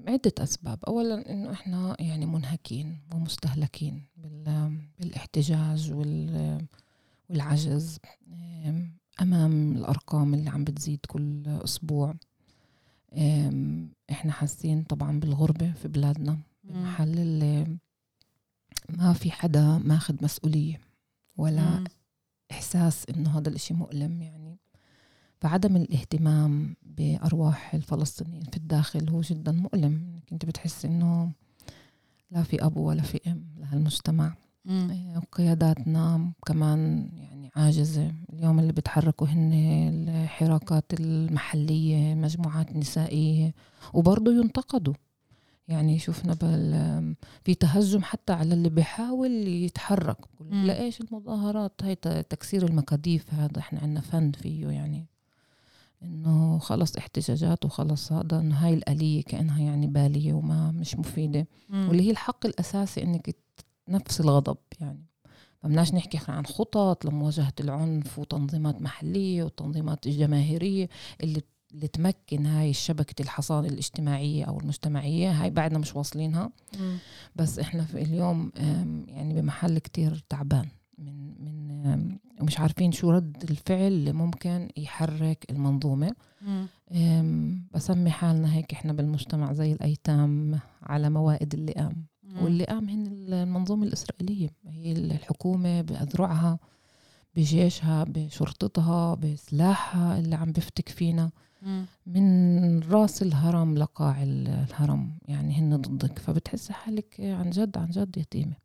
S1: عدة أسباب. أولا إنه إحنا يعني منهكين ومستهلكين بالإحتجاج وال والعجز أمام الأرقام اللي عم بتزيد كل أسبوع. إحنا حاسين طبعا بالغربة في بلادنا بمحل اللي ما في حدا ماخذ مسؤولية ولا مم. إحساس إنه هذا الإشي مؤلم يعني. فعدم الاهتمام بأرواح الفلسطينيين في الداخل هو جدا مؤلم. أنت بتحس إنه لا في أب ولا في أم لهالمجتمع. قياداتنا كمان يعني عاجزة. اليوم اللي بتحركوا هن الحراكات المحلية مجموعات نسائية وبرضه ينتقدوا. يعني شفنا بال في تهجم حتى على اللي بيحاول يتحرك. لا إيش المظاهرات؟ هاي تكسير المكاديف هذا إحنا عندنا فن فيه يعني. إنه خلص احتجاجات وخلص هذا إنه هاي الآلية كأنها يعني بالية وما مش مفيدة. مم. واللي هي الحق الأساسي إنك نفس الغضب يعني بدناش نحكي عن خطط لمواجهة العنف وتنظيمات محلية وتنظيمات جماهيرية اللي اللي تمكن هاي الشبكة الحصان الاجتماعية أو المجتمعية هاي بعدنا مش واصلينها. م. بس إحنا في اليوم يعني بمحل كتير تعبان من من ومش عارفين شو رد الفعل اللي ممكن يحرك المنظومة. بسمي حالنا هيك إحنا بالمجتمع زي الأيتام على موائد اللئام. واللي قام هن المنظومة الإسرائيلية هي الحكومة بأذرعها بجيشها بشرطتها بسلاحها اللي عم بفتك فينا. من راس الهرم لقاع الهرم يعني هن ضدك. فبتحس حالك عن جد عن جد يتيمة.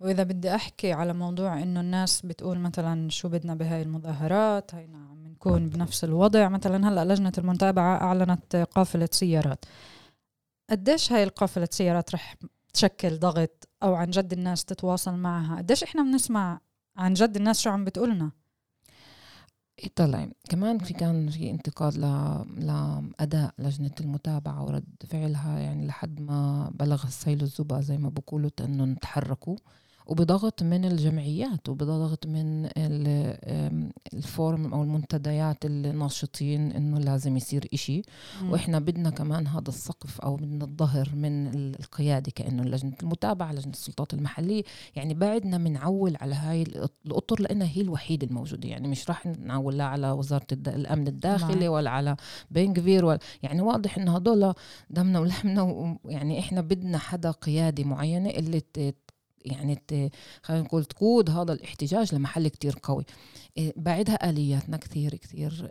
S2: وإذا بدي أحكي على موضوع إنه الناس بتقول مثلا شو بدنا بهاي المظاهرات هينا عم نكون بنفس الوضع. مثلا هلأ لجنة المتابعة أعلنت قافلة سيارات. قديش هاي القافلة سيارات رح تشكل ضغط أو عن جد الناس تتواصل معها؟ قديش إحنا بنسمع عن جد الناس شو عم بتقولنا؟
S1: طلع. كمان في كان في انتقاد ل... لأداء لجنة المتابعة ورد فعلها يعني لحد ما بلغ السيل الزبا زي ما بقولوا انه نتحركوا وبضغط من الجمعيات وبضغط من ال forum أو المنتديات الناشطين إنه لازم يصير إشي مم. وإحنا بدنا كمان هذا السقف أو بدنا الظهر من القيادة كأنه لجنة المتابعة لجنة السلطات المحلية يعني بعدنا بنعول على هاي الأطر لأنها هي الوحيدة الموجودة يعني مش راح نعول لا على وزارة الأمن الداخلي مم. ولا على بنكفير ولا يعني واضح إنه هدول دمنا ولحمنا ويعني إحنا بدنا حدا قيادي معينة اللي يعني خلينا نقول تقود هذا الاحتجاج لمحل كتير قوي. إيه، بعدها آلياتنا كثير كثير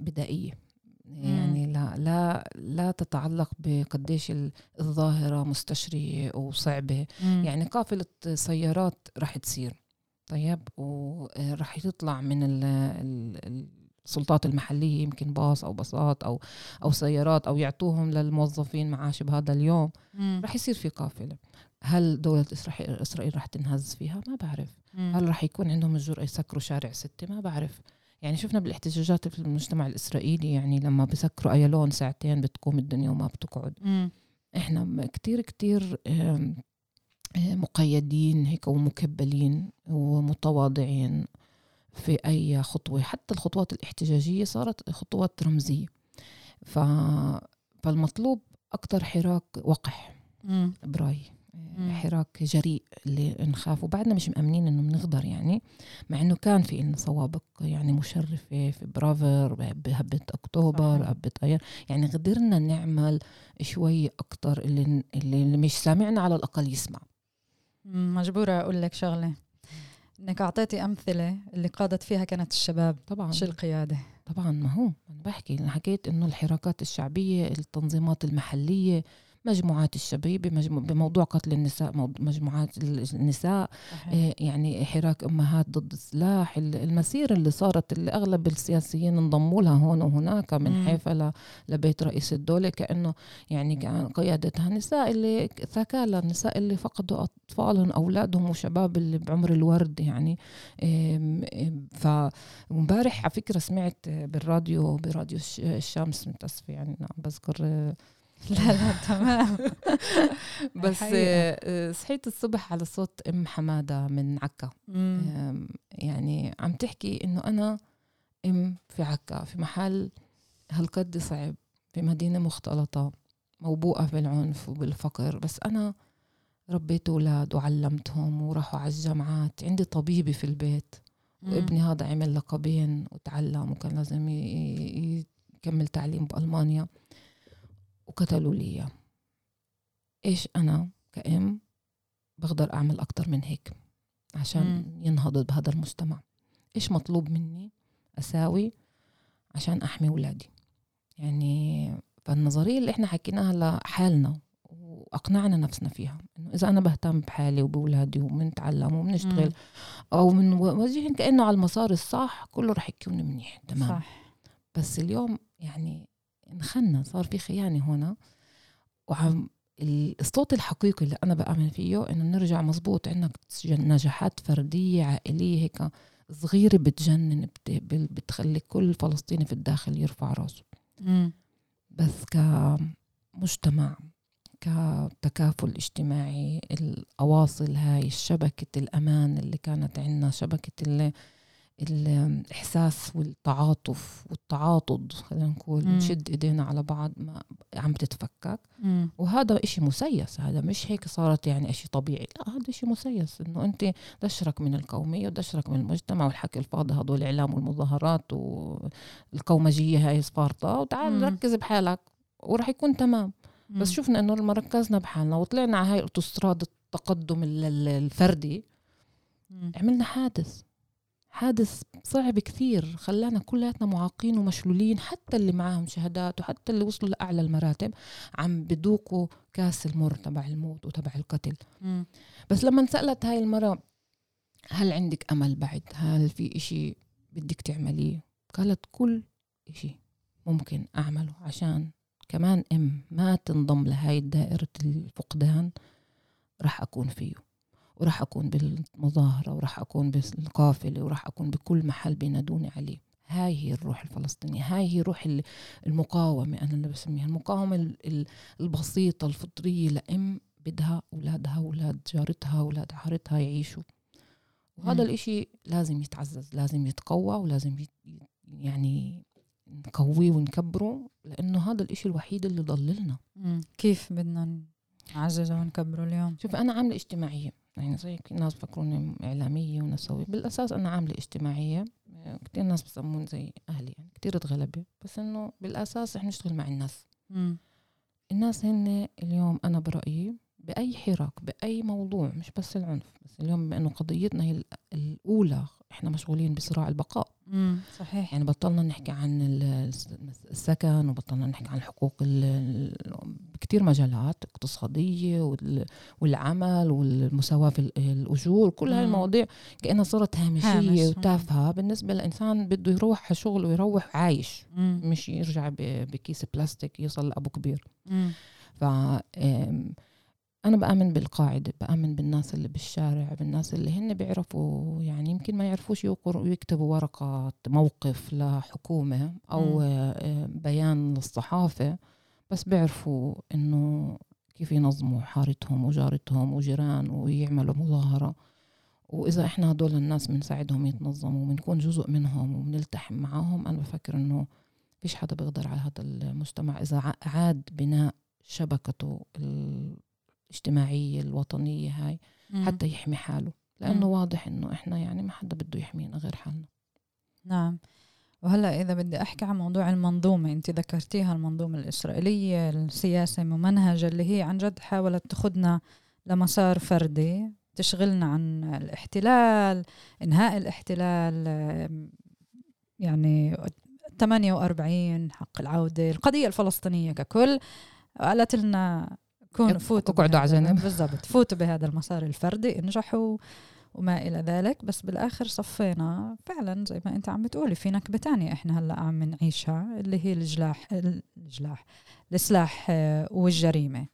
S1: بدائية. يعني لا لا لا تتعلق بقديش الظاهرة مستشرية وصعبة. مم. يعني قافلة سيارات راح تصير. طيب وراح تطلع من السلطات المحلية يمكن باص أو باصات أو أو سيارات أو يعطوهم للموظفين معاش بهذا اليوم. راح يصير في قافلة. هل دولة إسرائيل راح تنهز فيها؟ ما بعرف مم. هل راح يكون عندهم الجرأة يسكروا شارع ستة؟ ما بعرف يعني شفنا بالاحتجاجات في المجتمع الإسرائيلي يعني لما بسكروا أيالون ساعتين بتقوم الدنيا وما بتقعد مم. إحنا كتير كتير مقيدين هيك ومكبلين ومتواضعين في أي خطوة حتى الخطوات الاحتجاجية صارت خطوات رمزية ف... فالمطلوب أكتر حراك وقح برأيي حراك جريء اللي نخاف. وبعدنا مش مأمنين إنه بنقدر يعني مع إنه كان في لنا سوابق يعني مشرفة في برافر بهبه أكتوبر هبة ايار يعني قدرنا نعمل شوي أكتر اللي اللي مش سامعنا على الأقل يسمع.
S2: مجبورة أقول لك شغلة. إنك أعطيتي أمثلة اللي قادت فيها كانت الشباب
S1: طبعا.
S2: شو القياده
S1: طبعا ما هو أنا بحكي. أنا حكيت إنه الحراكات الشعبية التنظيمات المحلية مجموعات الشبيبة بموضوع قتل النساء مجموعات النساء صحيح. يعني حراك أمهات ضد السلاح المسيرة اللي صارت اللي أغلب السياسيين انضموا لها هون وهناك من حيفا لبيت رئيس الدولة كأنه يعني كأن قيادتها نساء اللي ثكالى النساء اللي فقدوا أطفالهم أولادهم وشباب اللي بعمر الورد يعني فمبارح على فكرة سمعت بالراديو براديو الشمس متأسفة يعني نعم بذكر
S2: لا لا تمام.
S1: بس آه، صحيت الصبح على صوت أم حمادة من عكا. يعني عم تحكي إنه أنا أم في عكا في محل هالقد صعب في مدينة مختلطة موبوءه بالعنف وبالفقر بس أنا ربيت أولاد وعلمتهم وراحوا على الجامعات. عندي طبيبه في البيت وابني هذا عمل لقبين وتعلم وكان لازم يكمل تعليم بألمانيا. وقتلوا لي إياه. إيش أنا كأم بقدر أعمل أكتر من هيك عشان مم. ينهض بهذا المجتمع. إيش مطلوب مني أساوي عشان أحمي ولادي؟ يعني فالنظرية اللي إحنا حكيناها لحالنا وأقنعنا نفسنا فيها إنه إذا أنا بهتم بحالي وبولادي وبنتعلم وبنشتغل أو من وجههم كأنه على المسار الصح كله رح يكون منيح تمام؟ صح. بس اليوم يعني انخنا صار في خيانة هنا وعم الصوت الحقيقي اللي أنا بآمن فيه إنه نرجع مزبوط عندك نجاحات فردية عائلية هيك صغيرة بتجنن بتخلي كل فلسطيني في الداخل يرفع راسه. بس كمجتمع كتكافل اجتماعي الأواصل هاي شبكة الأمان اللي كانت عندنا شبكة اللي الإحساس والتعاطف والتعاطض خلينا نقول نشد إيدينا على بعض ما عم تتفكك. وهذا إشي مسيس هذا مش هيك صارت يعني إشي طبيعي لا هذا إشي مسيس إنه انت دشرك من القوميه ودشرك من المجتمع والحكي الفاضي هدول الإعلام والمظاهرات والقومجيه هاي سبارتا وتعال. ركز بحالك وراح يكون تمام. بس شفنا إنه لما ركزنا بحالنا وطلعنا على هاي الاوتوستراد التقدم الفردي. عملنا حادث حادث صعب كثير خلانا كلياتنا معاقين ومشلولين حتى اللي معاهم شهادات وحتى اللي وصلوا لأعلى المراتب عم بدوقوا كاس المر تبع الموت وتبع القتل. م. بس لما انسألت هاي المرة هل عندك أمل بعد؟ هل في إشي بدك تعمليه؟ قالت كل إشي ممكن أعمله عشان كمان إم ما تنضم لهاي دائرة الفقدان راح أكون فيه. وراح أكون بالمظاهرة وراح أكون بالقافلة وراح أكون بكل محل بينادوني عليه. هاي هي الروح الفلسطينية هاي هي روح المقاومة أنا اللي بسميها. المقاومة البسيطة الفطرية لأم بدها أولادها أولاد جارتها أولاد عارتها يعيشوا. وهذا الإشي لازم يتعزز لازم يتقوى ولازم يعني نقويه ونكبره لأنه هذا الإشي الوحيد اللي ضللنا
S2: كيف بدنا نعززه ونكبره اليوم؟
S1: شوف أنا عاملة اجتماعية. يعني زي الناس بفكروني إعلامية ونسوي بالأساس أنا عاملة اجتماعية. كتير ناس بسمون زي أهلي يعني كتير تغلبة بس إنه بالأساس إحنا نشتغل مع الناس. م. الناس هن اليوم أنا برأيي بأي حراك بأي موضوع مش بس العنف. بس اليوم بما انه قضيتنا هي الأولى إحنا مشغولين بصراع البقاء
S2: مم. صحيح
S1: يعني بطلنا نحكي عن السكن وبطلنا نحكي عن الحقوق بكثير مجالات اقتصادية والعمل والمساواة في الأجور كل هاي المواضيع كأنها صارت هامشية هامش. وتافهة بالنسبة لإنسان بده يروح على شغل ويروح عايش مم. مش يرجع بكيس بلاستيك يوصل لأبو كبير مم. ف أنا بآمن بالقاعدة بآمن بالناس اللي بالشارع بالناس اللي هن بيعرفوا يعني يمكن ما يعرفوش يقروا ويكتبوا ورقة موقف لحكومة أو م. بيان للصحافة بس بيعرفوا إنه كيف ينظموا حارتهم وجارتهم وجيران ويعملوا مظاهرة وإذا إحنا هدول الناس بنساعدهم يتنظموا وبنكون جزء منهم وبنلتحم معاهم أنا بفكر إنه فيش حدا بيقدر على هذا المجتمع إذا عاد بناء شبكته الاجتماعية الوطنية هاي مم. حتى يحمي حاله لأنه مم. واضح إنه إحنا يعني ما حدا بده يحمينا غير حالنا
S2: نعم وهلا إذا بدي أحكي عن موضوع المنظومة أنت ذكرتيها المنظومة الإسرائيلية السياسة ممنهجة اللي هي عن جد حاولت تاخذنا لمسار فردي تشغلنا عن الاحتلال إنهاء الاحتلال يعني 48 حق العودة القضية الفلسطينية ككل قالت لنا كونوا فوتوا
S1: اقعدوا على جنب.
S2: بالضبط. فوتوا بهذا المسار الفردي انجحوا وما إلى ذلك. بس بالآخر صفينا فعلا زي ما أنت عم بتقولي في نكبة تانية إحنا هلأ عم نعيشها اللي هي الجلاح الجلاح السلاح آه، والجريمة.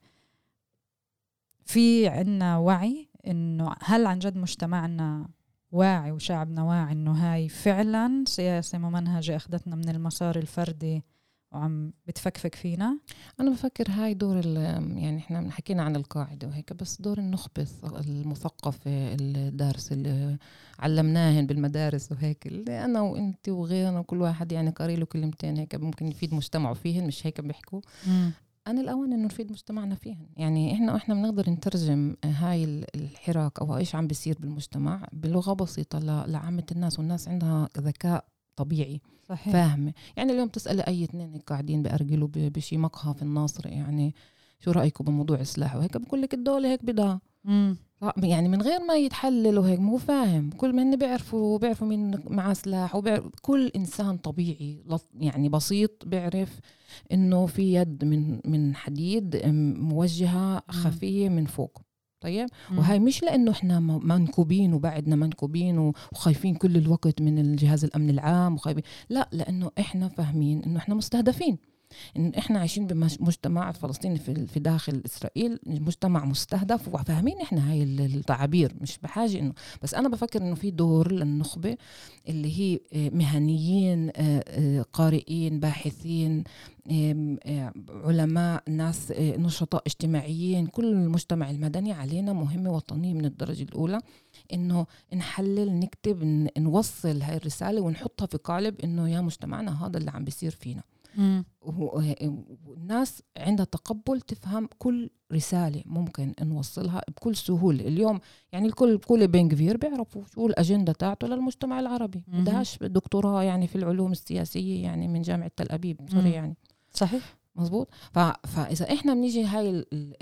S2: في عنا وعي إنه هل عن جد مجتمعنا واعي وشعبنا واعي إنه هاي فعلا سياسة ممنهجة أخذتنا من المسار الفردي وعم بتفكفك فينا؟
S1: أنا بفكر هاي دور يعني إحنا حكينا عن القاعدة وهيك بس دور النخبه المثقفة الدارسه اللي علمناهن بالمدارس وهيك اللي أنا وانت وغيرنا وكل واحد يعني قاري له كلمتين هيك ممكن يفيد مجتمعه فيهن مش هيك بيحكوا. أنا الأوان إنه نفيد مجتمعنا فيهن. يعني إحنا إحنا بنقدر نترجم هاي الحراك أو إيش عم بيصير بالمجتمع بلغة بسيطة لعامة الناس والناس عندها ذكاء طبيعي صحيح. فاهمه يعني اليوم تسالي أي اثنين هيك قاعدين بارجلوا بشي مقهى في الناصر يعني شو رايكم بموضوع السلاح وهيك بقول لك الدولة هيك بدها يعني من غير ما يتحللوا هيك مو فاهم. كل من بيعرفوا بيعرفوا مين معاه سلاح وبيعرف كل إنسان طبيعي يعني بسيط بيعرف إنه في يد من من حديد موجهة خفية من فوق. طيب. وهي مش لأنه إحنا منكوبين وبعدنا منكوبين وخايفين كل الوقت من الجهاز الامن العام وخايفين لا لأنه إحنا فاهمين إنه إحنا مستهدفين إن إحنا عايشين بمجتمع فلسطيني في في داخل إسرائيل مجتمع مستهدف وفاهمين إحنا هاي التعابير مش بحاجة إنه بس أنا بفكر إنه في دور للنخبة اللي هي آه، مهنيين آه، آه، قارئين باحثين علماء ناس نشطاء اجتماعيين كل المجتمع المدني علينا مهمة وطنية من الدرجة الأولى إنه نحلل نكتب نوصل هاي الرسالة ونحطها في قالب إنه يا مجتمعنا هذا اللي عم بيصير فينا. والناس عندها تقبل تفهم كل رسالة ممكن نوصلها بكل سهولة. اليوم يعني الكل كل بين كبير بيعرفوا شو الأجندة تاعته للمجتمع العربي. بدهاش دكتوراه يعني في العلوم السياسية يعني من جامعة تل أبيب. سوري يعني.
S2: صحيح.
S1: مزبوط؟ فاذا إحنا بنيجي هاي ال ال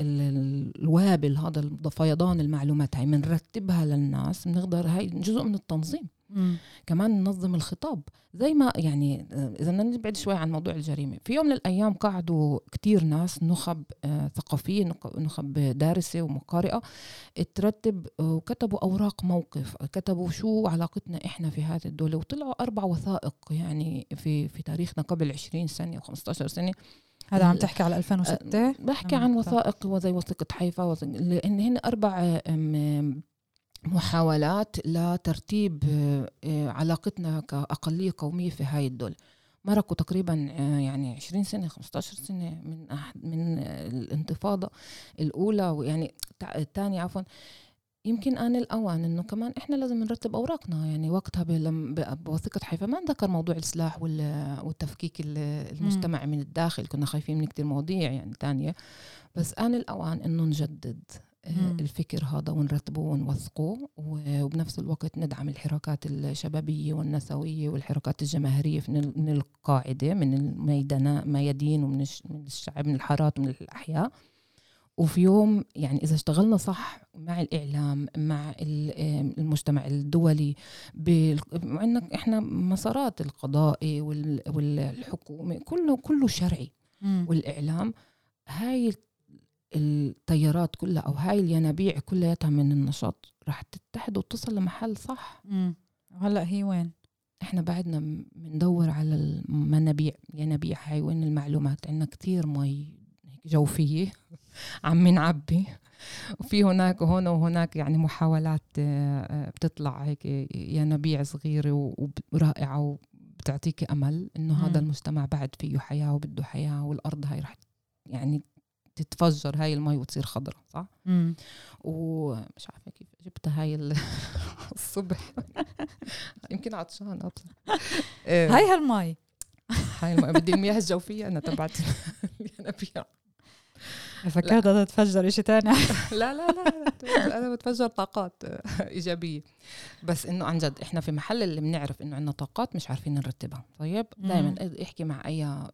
S1: الوابل هذا الفيضان المعلومات هاي بنرتبها للناس بنقدر هاي جزء من التنظيم. مم. كمان ننظم الخطاب. زي ما يعني إذا بدنا نبعد شوي عن موضوع الجريمة. في يوم من الأيام قعدوا كتير ناس نخب آه ثقافيه نخب دارسة ومقارئة ترتب وكتبوا أوراق موقف. كتبوا شو علاقتنا إحنا في هذه الدولة. وطلعوا أربع وثائق يعني في في تاريخنا قبل 20 سنة و15 سنة.
S2: هذا عم تحكي على 2006
S1: أه، بحكي عن وثائق وزي وثيقة حيفا لأن هن أربع محاولات لترتيب أه، علاقتنا كأقلية قومية في هاي الدول. مرقوا تقريبا أه، يعني 20 سنة 15 سنة من من الانتفاضة الأولى ويعني الثانية عفوا. يمكن آن الأوان إنه كمان إحنا لازم نرتب أوراقنا. يعني وقتها بوثيقة حيفا ما ذكر موضوع السلاح والتفكيك المجتمع من الداخل. كنا خايفين من كتير مواضيع يعني تانية بس آن الأوان إنه نجدد. آه، الفكر هذا ونرتبه ونوثقه وبنفس الوقت ندعم الحركات الشبابية والنسوية والحركات الجماهيرية من القاعدة من الميدان ميادين ومن الشعب من الحارات ومن الأحياء. وفي يوم يعني إذا اشتغلنا صح مع الإعلام مع المجتمع الدولي مع إحنا مسارات القضائي والحكومة كله كله شرعي. والإعلام هاي التيارات كلها أو هاي الينابيع كلياتها من النشاط راح تتحد وتصل لمحل صح.
S2: هلأ هي وين؟
S1: إحنا بعدنا بندور على المنابيع ينابيع هاي وين المعلومات؟ عندنا كتير مي جوفيه عم نعبي. وفي هناك وهنا وهناك يعني محاولات آه، آه، بتطلع هيك ينابيع صغيرة ورائعة وبتعطيك أمل إنه هذا المجتمع بعد فيه حياة وبده حياة والأرض هاي رح يعني تتفجر هاي المي وتصير خضرة صح؟ مم. ومش عارفة كيف جبتها هاي الصبح. يمكن عطشان أطلع
S2: هاي هالمي.
S1: هاي المي بدي المياه الجوفية أنا تبعت الينابيع
S2: فكرت تتفجر شيء ثاني
S1: لا لا لا أنا بتفجر طاقات إيجابية. بس إنه عن جد إحنا في محل اللي بنعرف إنه عندنا طاقات مش عارفين نرتبها. طيب؟ دائما احكي مع أي آه،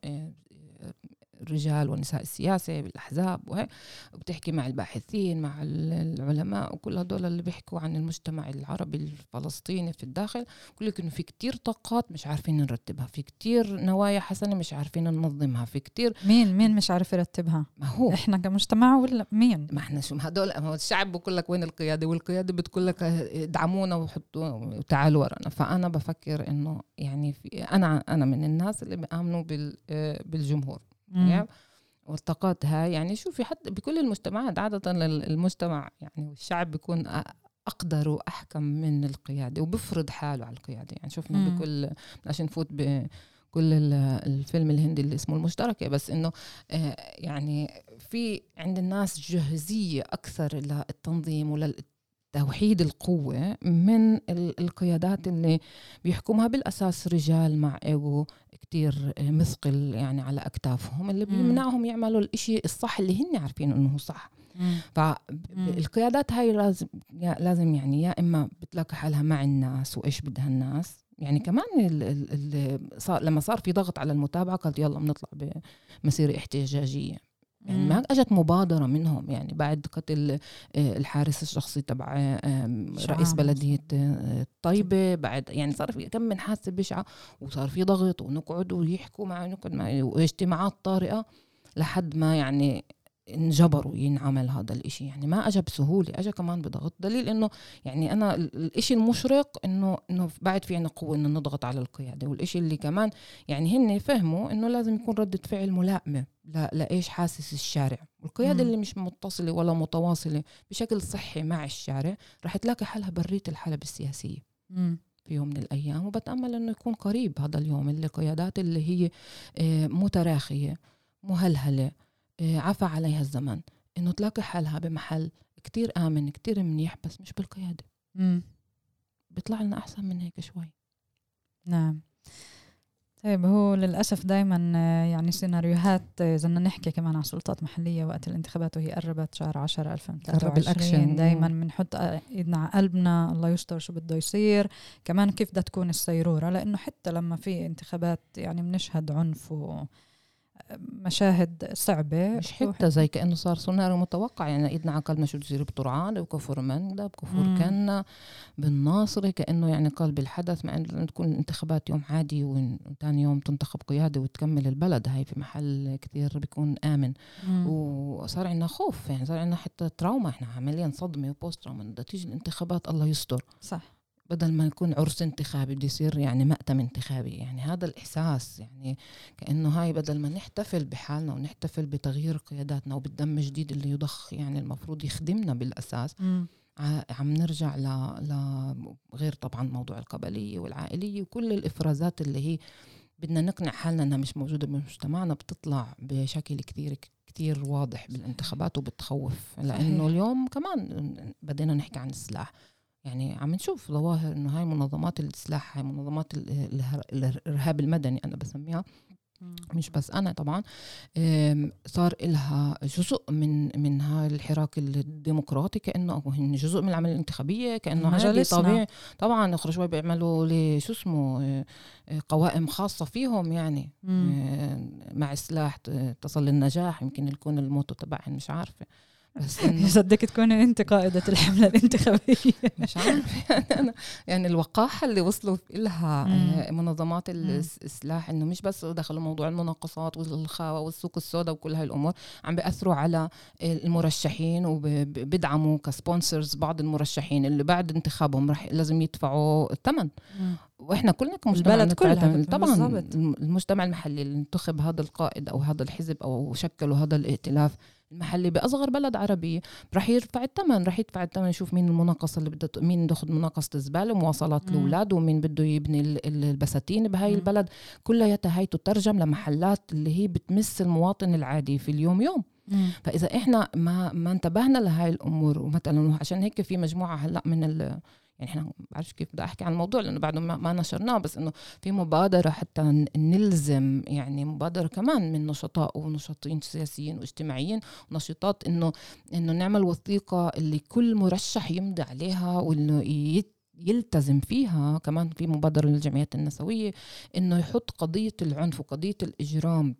S1: الرجال ونساء السياسة بالأحزاب وهيك وبتحكي مع الباحثين مع العلماء وكل هدول اللي بيحكوا عن المجتمع العربي الفلسطيني في الداخل كل لك إنه في كتير طاقات مش عارفين نرتبها في كتير نوايا حسنة مش عارفين ننظمها في كتير
S2: مين مين مش عارف يرتبها؟
S1: ما هو.
S2: إحنا كمجتمع ولا مين؟
S1: ما إحنا شو هدول هو الشعب بقول لك وين القيادة والقيادة بتقول لك ادعمونا وحطوا وتعالوا ورانا. فأنا بفكر إنه يعني في أنا أنا من الناس اللي بيآمنوا بالجمهور. يعني والطاقات هاي يعني شوفي حتى بكل المجتمعات عادة المجتمع يعني والشعب بيكون أقدر وأحكم من القيادة وبفرض حاله على القيادة. يعني شفنا مم. بكل عشان نفوت بكل الفيلم الهندي اللي اسمه المشتركة بس إنه آه، يعني في عند الناس جهزية أكثر للتنظيم ولل توحيد القوة من القيادات اللي بيحكمها بالأساس رجال مع إيجو كتير مثقل يعني على أكتافهم اللي بيمنعهم يعملوا الإشي الصح اللي هن عارفين إنه صح. فالقيادات هاي لازم لازم يعني يا إما بتلاقي حالها مع الناس وإيش بدها الناس. يعني كمان ال ال صار لما صار في ضغط على المتابعة قالت يلا بنطلع بمسيرة احتجاجية. يعني ما اجت مبادرة منهم يعني بعد قتل آه، الحارس الشخصي تبع رئيس بلدية آه، طيبة بعد يعني صار في كم من حادثة بشعه وصار في ضغط ونقعد ويحكوا مع نقعد مع واجتماعات طارئة لحد ما يعني انجبروا ينعمل هذا الإشي. يعني ما أجى بسهولة أجى كمان بضغط. دليل إنه يعني أنا الإشي المشرق إنه إنه بعد في عنا قوة إنه نضغط على القيادة. والإشي اللي كمان يعني هن فهموا إنه لازم يكون ردة فعل ملائمة لا لإيش حاسس الشارع. والقيادة اللي مش متصلة ولا متواصلة بشكل صحي مع الشارع رح تلاقي حالها برية الحلبة السياسية مم. في يوم من الأيام. وبتأمل إنه يكون قريب هذا اليوم اللي قيادات اللي هي آه، متراخية مهلهلة عفى عليها الزمن. إنه تلاقي حالها بمحل كتير آمن كتير منيح بس مش بالقيادة. مم. بيطلع لنا أحسن من هيك شوي.
S2: نعم. طيب هو للأسف دايما آه، يعني سيناريوهات آه، إذا بدنا نحكي كمان عن سلطات محلية وقت الانتخابات وهي قربت شهر 10 2023 دايما بنحط إيدنا على قلبنا. الله يستر شو بده يصير. كمان كيف بدها تكون السيرورة لأنه حتى لما في انتخابات يعني بنشهد عنف و مشاهد صعبة.
S1: مش حتى زي كأنه صار سيناريو متوقع يعني إيدنا على قلبنا شو تصير بطرعان وكفر مندا بكفر كنا بالناصري كأنه يعني قلب الحدث مع أن تكون الانتخابات يوم عادي وثاني يوم تنتخب قيادة وتكمل البلد. هاي في محل كثير بيكون آمن. مم. وصار عندنا خوف يعني صار عندنا حتى تراوما إحنا عمليا صدمة وبوست تراوما بدها تيجي الانتخابات الله يستر.
S2: صح.
S1: بدل ما يكون عرس انتخابي بده يصير يعني مأتم انتخابي يعني هذا الإحساس يعني كأنه هاي بدل ما نحتفل بحالنا ونحتفل بتغيير قياداتنا وبالدم الجديد اللي يضخ يعني المفروض يخدمنا بالأساس م. عم نرجع ل... ل غير طبعا موضوع القبلية والعائلية وكل الإفرازات اللي هي بدنا نقنع حالنا إنها مش موجودة بمجتمعنا بتطلع بشكل كثير كثير واضح بالانتخابات وبتخوف لأنه اليوم كمان بدينا نحكي عن السلاح يعني عم نشوف ظواهر إنه هاي منظمات السلاح هاي منظمات الارهاب المدني أنا بسميها. مش بس أنا طبعا. صار لها جزء من من هاي الحراك الديمقراطي كأنه هن جزء من العملية الانتخابية كأنه عادي طبيعي طبعا اخر شوي بيعملوا شو اسمه آه، قوائم خاصة فيهم يعني. مم. مع السلاح تصل للنجاح يمكن يكون الموتو تبعهم مش عارفة. بس
S2: بدك تكوني أنت قائدة الحملة الانتخابية.
S1: مش عارف يعني أنا يعني الوقاحة اللي وصلوا لها
S2: مم.
S1: منظمات السلاح إنه مش بس دخلوا موضوع المناقصات والخاوة والسوق السوداء وكل هاي الأمور عم بيأثروا على المرشحين وبيدعموا كسبونسرز بعض المرشحين اللي بعد انتخابهم رح لازم يدفعوا الثمن. وإحنا كلنا كمجتمع
S2: البلد كلها.
S1: طبعا
S2: بالضبط.
S1: المجتمع المحلي اللي انتخب هذا القائد أو هذا الحزب أو شكلوا هذا الائتلاف المحلي بأصغر بلد عربي رح يرفع الثمن رح يدفع الثمن يشوف مين المناقصه اللي بده مين بده ياخذ مناقصه الزباله ومواصلات. الأولاد ومين بده يبني ال- ال- البساتين بهاي. البلد. كلها هي تترجم لمحلات اللي هي بتمس المواطن العادي في اليوم يوم. فإذا إحنا ما ما انتبهنا لهاي الأمور ومثلا عشان هيك في مجموعة هلأ من يعني إحنا ما بعرفش كيف بدي أحكي عن الموضوع لأنه بعده ما, نشرناه بس إنه في مبادرة حتى نلزم يعني مبادرة كمان من نشطاء ونشاطين سياسيين واجتماعيين ونشطات انه إنه نعمل وثيقة اللي كل مرشح يمضي عليها وانه يلتزم فيها. كمان في مبادرة للجمعيات النسوية إنه يحط قضية العنف وقضية الإجرام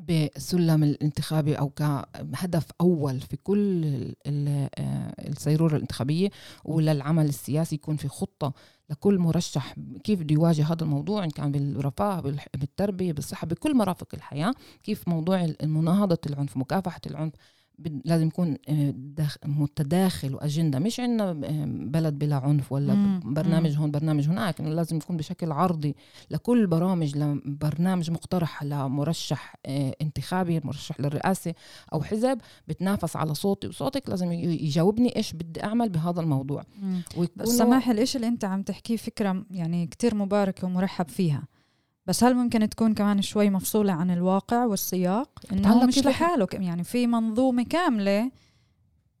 S1: بالسلم الانتخابي أو كهدف أول في كل آه، السيرورة الانتخابية وللعمل السياسي يكون في خطة لكل مرشح. كيف بده يواجه هذا الموضوع؟ إن كان بالرفاه بالتربية بالصحة بكل مرافق الحياة. كيف موضوع مناهضه العنف مكافحة العنف لازم يكون آه، داخ- متداخل وأجندة. مش عندنا بلد بلا عنف ولا
S2: مم،
S1: برنامج هون برنامج هناك. لازم يكون بشكل عرضي لكل برامج لبرنامج مقترح لمرشح آه، انتخابي مرشح للرئاسة أو حزب بتنافس على صوتي. وصوتك لازم يجاوبني إيش بدي أعمل بهذا الموضوع.
S2: بس سماح الإشي اللي أنت عم تحكيه فكرة يعني كتير مباركة ومرحب فيها. بس هل ممكن تكون كمان شوي مفصولة عن الواقع والسياق؟ هو مش لحاله يعني في منظومة كاملة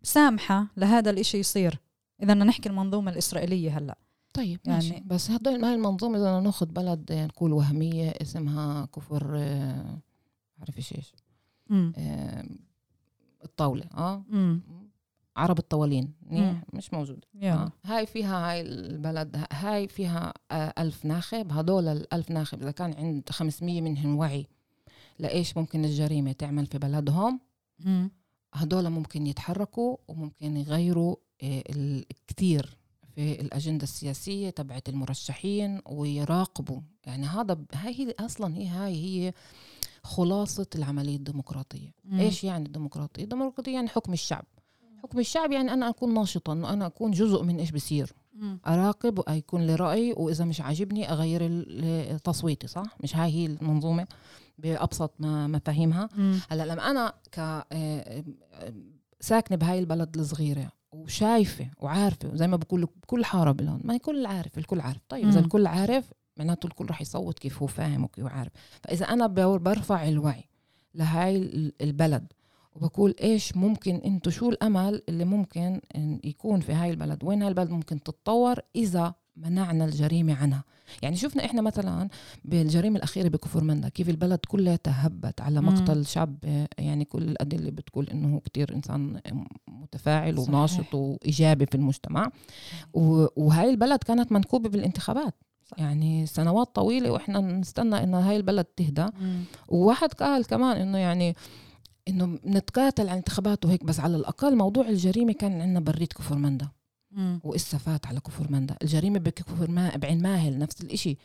S2: سامحة لهذا الإشي يصير. إذا بدنا نحكي المنظومة الإسرائيلية هلأ.
S1: طيب
S2: يعني-
S1: يعني بس هدول هاي المنظومة اذا ناخذ بلد آه، نقول وهمية اسمها كفر آه، بعرفش
S2: إيش
S1: آه، الطاولة آه.
S2: امم
S1: عرب الطوالين. مش موجود
S2: يلا
S1: آه. هاي فيها هاي البلد هاي فيها آه، ألف ناخب هدول الألف ناخب إذا كان عند 500 منهم وعي لإيش ممكن الجريمة تعمل في بلدهم
S2: مم.
S1: هدول ممكن يتحركوا وممكن يغيروا آه، الكثير في الأجندة السياسية تبعت المرشحين ويراقبوا يعني هذا هاي هي أصلا هي هاي هي خلاصة العملية الديمقراطية
S2: مم.
S1: إيش يعني الديمقراطية؟ الديمقراطية يعني حكم الشعب حكم الشعب يعني أنا أكون ناشطه انه أنا أكون جزء من إيش بصير. أراقب ويكون لي راي وإذا مش عاجبني أغير تصويتي صح مش هاي هي المنظومة بأبسط ما مفاهيمها. هلأ لما أنا ك آه، آه، ساكنة بهاي البلد الصغيرة وشايفة وعارفة وزي ما بقول لك كل حارة بلون ما الكل عارف الكل عارف طيب
S2: إذا.
S1: الكل عارف معناته الكل رح يصوت كيف هو فاهم وكيف عارف فإذا أنا برفع الوعي لهاي ال- البلد وبقول إيش ممكن إنتو شو الأمل اللي ممكن إن يكون في هاي البلد؟ وين هاي البلد ممكن تتطور إذا منعنا الجريمة عنها؟ يعني شفنا إحنا مثلا بالجريمة الأخيرة بكفر مندا كيف البلد كلها تهبت على
S2: مم.
S1: مقتل شاب يعني كل الأدلة بتقول إنه كتير إنسان متفاعل
S2: صحيح.
S1: وناشط وإيجابي في المجتمع. وهاي البلد كانت منكوبة بالانتخابات. يعني سنوات طويلة وإحنا نستنى إنه هاي البلد تهدى.
S2: مم.
S1: وواحد قال كمان إنه يعني إنه نتقاتل على الانتخابات وهيك بس على الأقل موضوع الجريمة كان عندنا بريد كفر مندا. وإسا فات على كفر مندا. الجريمة بكفر ما بعين ماهل نفس الإشي.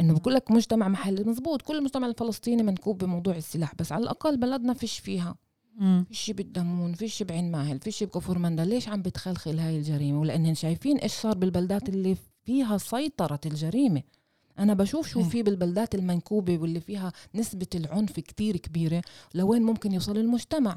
S1: إنه بقول لك مجتمع محلي مزبوط. كل المجتمع الفلسطيني منكوب بموضوع السلاح بس على الأقل بلدنا فيش فيها.
S2: مم.
S1: فيش بالدمون فيش بعين ماهل فيش بكفر مندا. ليش عم بتخلخل هاي الجريمة؟ ولأنهم شايفين إيش صار بالبلدات اللي فيها سيطرة الجريمة. أنا بشوف شو. في بالبلدات المنكوبة واللي فيها نسبة العنف كتير كبيرة لوين ممكن يوصل المجتمع.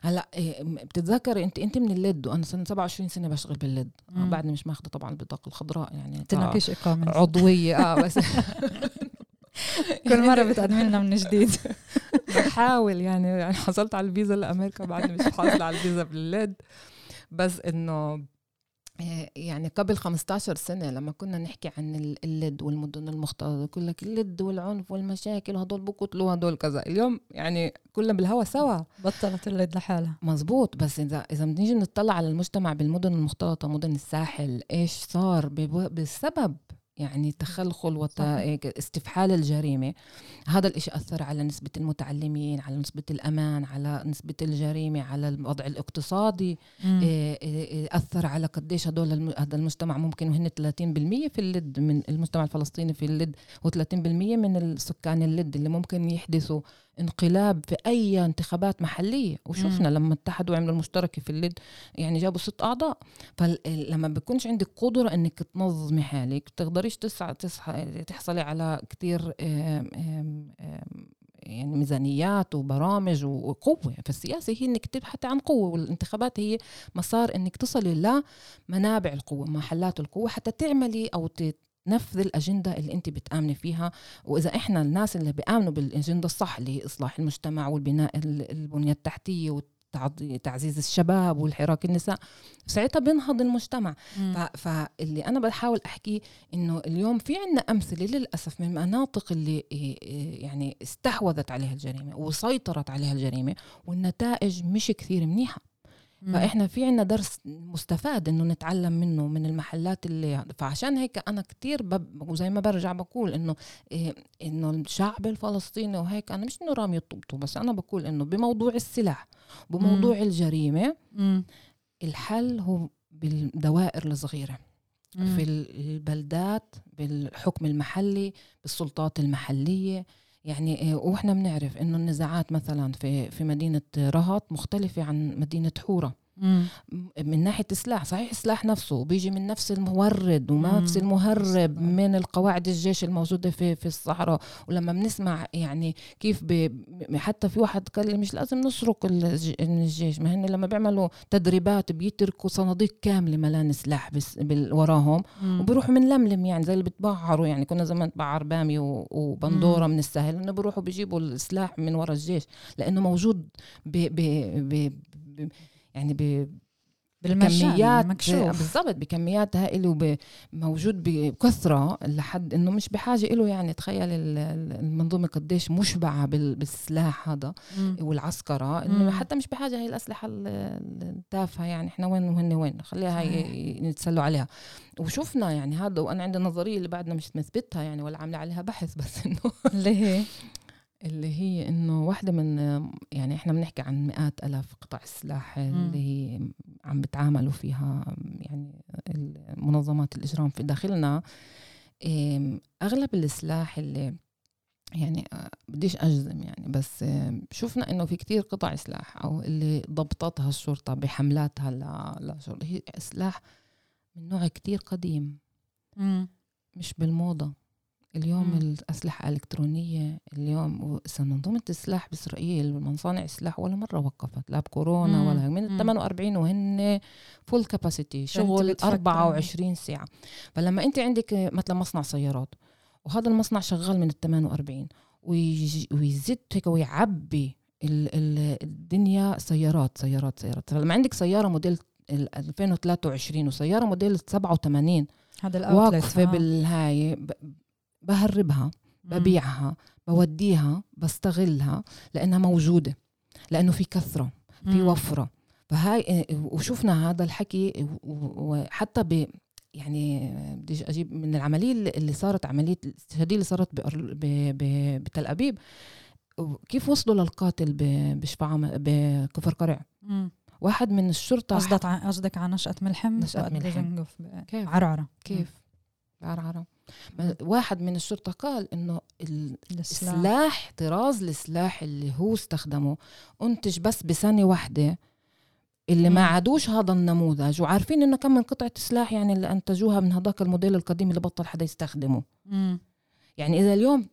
S1: هلأ إيه، م- بتتذكري أنت أنت من اللد وأنا سنه 27 سنة بشتغل باللد آه
S2: مم.
S1: بعدني مش ماخذه طبعا البطاقة الخضراء يعني آه،
S2: فيش إقامة
S1: عضوية آه بس
S2: كل مرة بتقدمي لنا من جديد
S1: بحاول يعني يعني حصلت على الفيزا لأمريكا بعدني مش حاصلة على الفيزا باللد بس إنه يعني قبل 15 سنة لما كنا نحكي عن ال- اللد والمدن المختلطة يقول لك اللد والعنف والمشاكل وهدول بقتلوا هدول كذا. اليوم يعني كلنا بالهوا سوا.
S2: بطلت الليد لحالها.
S1: مزبوط بس اذا إذا بنيجي نطلع على المجتمع بالمدن المختلطة مدن الساحل إيش صار؟ بب- بسبب يعني تخلخل واستفحال الجريمة. هذا الإشي أثر على نسبة المتعلمين على نسبة الأمان على نسبة الجريمة على الوضع الاقتصادي. إيه، إيه، أثر على قديش هدول هذا المجتمع ممكن وهن 30% في اللد من المجتمع الفلسطيني في اللد و30% من السكان اللد اللي ممكن يحدثوا انقلاب في أي انتخابات محلية. وشفنا مم. لما اتحدوا وعملوا المشتركه في اللد يعني جابوا ست أعضاء. فلما بيكونش عندك قدرة إنك تنظمي حالك بتقدريش تسعى تحصلي على كثير يعني ميزانيات وبرامج وقوة. فالسياسة هي إنك تبحثي عن قوة والانتخابات هي مسار إنك تصلي لمنابع القوة محلات القوة حتى تعملي أو نفذ الأجندة اللي أنت بتآمني فيها وإذا إحنا الناس اللي بيآمنوا بالأجندة الصح اللي هي إصلاح المجتمع والبناء البنية التحتية تعزيز الشباب والحراك النساء ساعتها بينهض المجتمع. فاللي أنا بحاول احكي إنه اليوم في عنا أمثلة للأسف من المناطق اللي يعني استحوذت عليها الجريمة وسيطرت عليها الجريمة والنتائج مش كثير منيحة. فإحنا في عنا درس مستفاد إنه نتعلم منه من المحلات اللي فعشان هيك أنا كتير بب... وزي ما برجع بقول إنه إيه إنه الشعب الفلسطيني وهيك أنا مش إنه رامي الطبطو بس أنا بقول إنه بموضوع السلاح بموضوع مم. الجريمة مم. الحل هو بالدوائر الصغيرة مم. في البلدات بالحكم المحلي بالسلطات المحلية يعني إيه، وإحنا بنعرف إنه النزاعات مثلا في في مدينة رهط مختلفة عن مدينة حورة. من ناحية السلاح صحيح السلاح نفسه بيجي من نفس المورد ونفس المهرب من القواعد الجيش الموجودة في في الصحراء. ولما بنسمع يعني كيف حتى في واحد قال لي مش لازم نسرق الجيش ما هن لما بيعملوا تدريبات بيتركوا صناديق كاملة ملان سلاح بس وراهم وبيروحوا من لملم يعني زي اللي بتبعروا. يعني كنا زمان نبعر بامي وبندورة من السهل إنه بيروحوا بيجيبوا السلاح من ورا الجيش لأنه موجود ب ب ب ب يعني ب بكميات بالضبط بكميات هائله وموجود بكثرة لحد إنه مش بحاجة له يعني تخيل المنظومة قديش مشبعة بالسلاح هذا مم. والعسكرة إنه حتى مش بحاجة هي الأسلحة التافهة يعني إحنا وين وهن وين؟ خليها يتسلوا عليها. وشفنا يعني هذا وأنا عندي نظرية اللي بعدنا مش مثبتها يعني ولا عاملة عليها بحث بس إنه
S2: ليه
S1: اللي هي إنه واحدة من يعني إحنا بنحكي عن مئات ألاف قطع السلاح اللي هي عم بتعاملوا فيها يعني منظمات الإجرام في داخلنا. أغلب السلاح اللي يعني آه، بديش أجزم يعني بس شفنا إنه في كتير قطع سلاح أو اللي ضبطتها الشرطة بحملاتها لشرطه هي سلاح من نوع كتير قديم. مش بالموضة. اليوم مم. الأسلحة الإلكترونية اليوم منظومة السلاح بإسرائيل ومصانع السلاح ولا مرة وقفت لا بكورونا مم. ولا من ال 48 وهن فول كاباسيتي شغل 24 ساعة فلما أنت عندك مثلا مصنع سيارات وهذا المصنع شغال من ال 48 ويزت هيك ويعبي الدنيا سيارات سيارات سيارات فلما عندك سيارة موديل 2023 وسيارة موديل 87
S2: هذا
S1: واقفة آه. بالهاي بهربها ببيعها بوديها بستغلها لأنها موجودة لأنه في كثرة في وفرة. فهاي وشفنا هذا الحكي وحتى ب يعني بدي أجيب من العملية اللي صارت عملية الاستشهاديه اللي صارت بتل أبيب. كيف وصلوا للقاتل بشفعة بكفر قرع؟ واحد من الشرطة
S2: قصدك قصدك على نشأة ملحم؟
S1: نشأة ملحم.
S2: كيف؟ عرعرة.
S1: كيف؟ عرعرة. واحد من الشرطة قال إنه السلاح طراز السلاح اللي هو استخدمه أنتج بس بسنة واحدة اللي ما عادوش هذا النموذج وعارفين إنه كم من قطعة سلاح يعني اللي أنتجوها من هذاك الموديل القديم اللي بطل حدا يستخدمه. مم. يعني إذا اليوم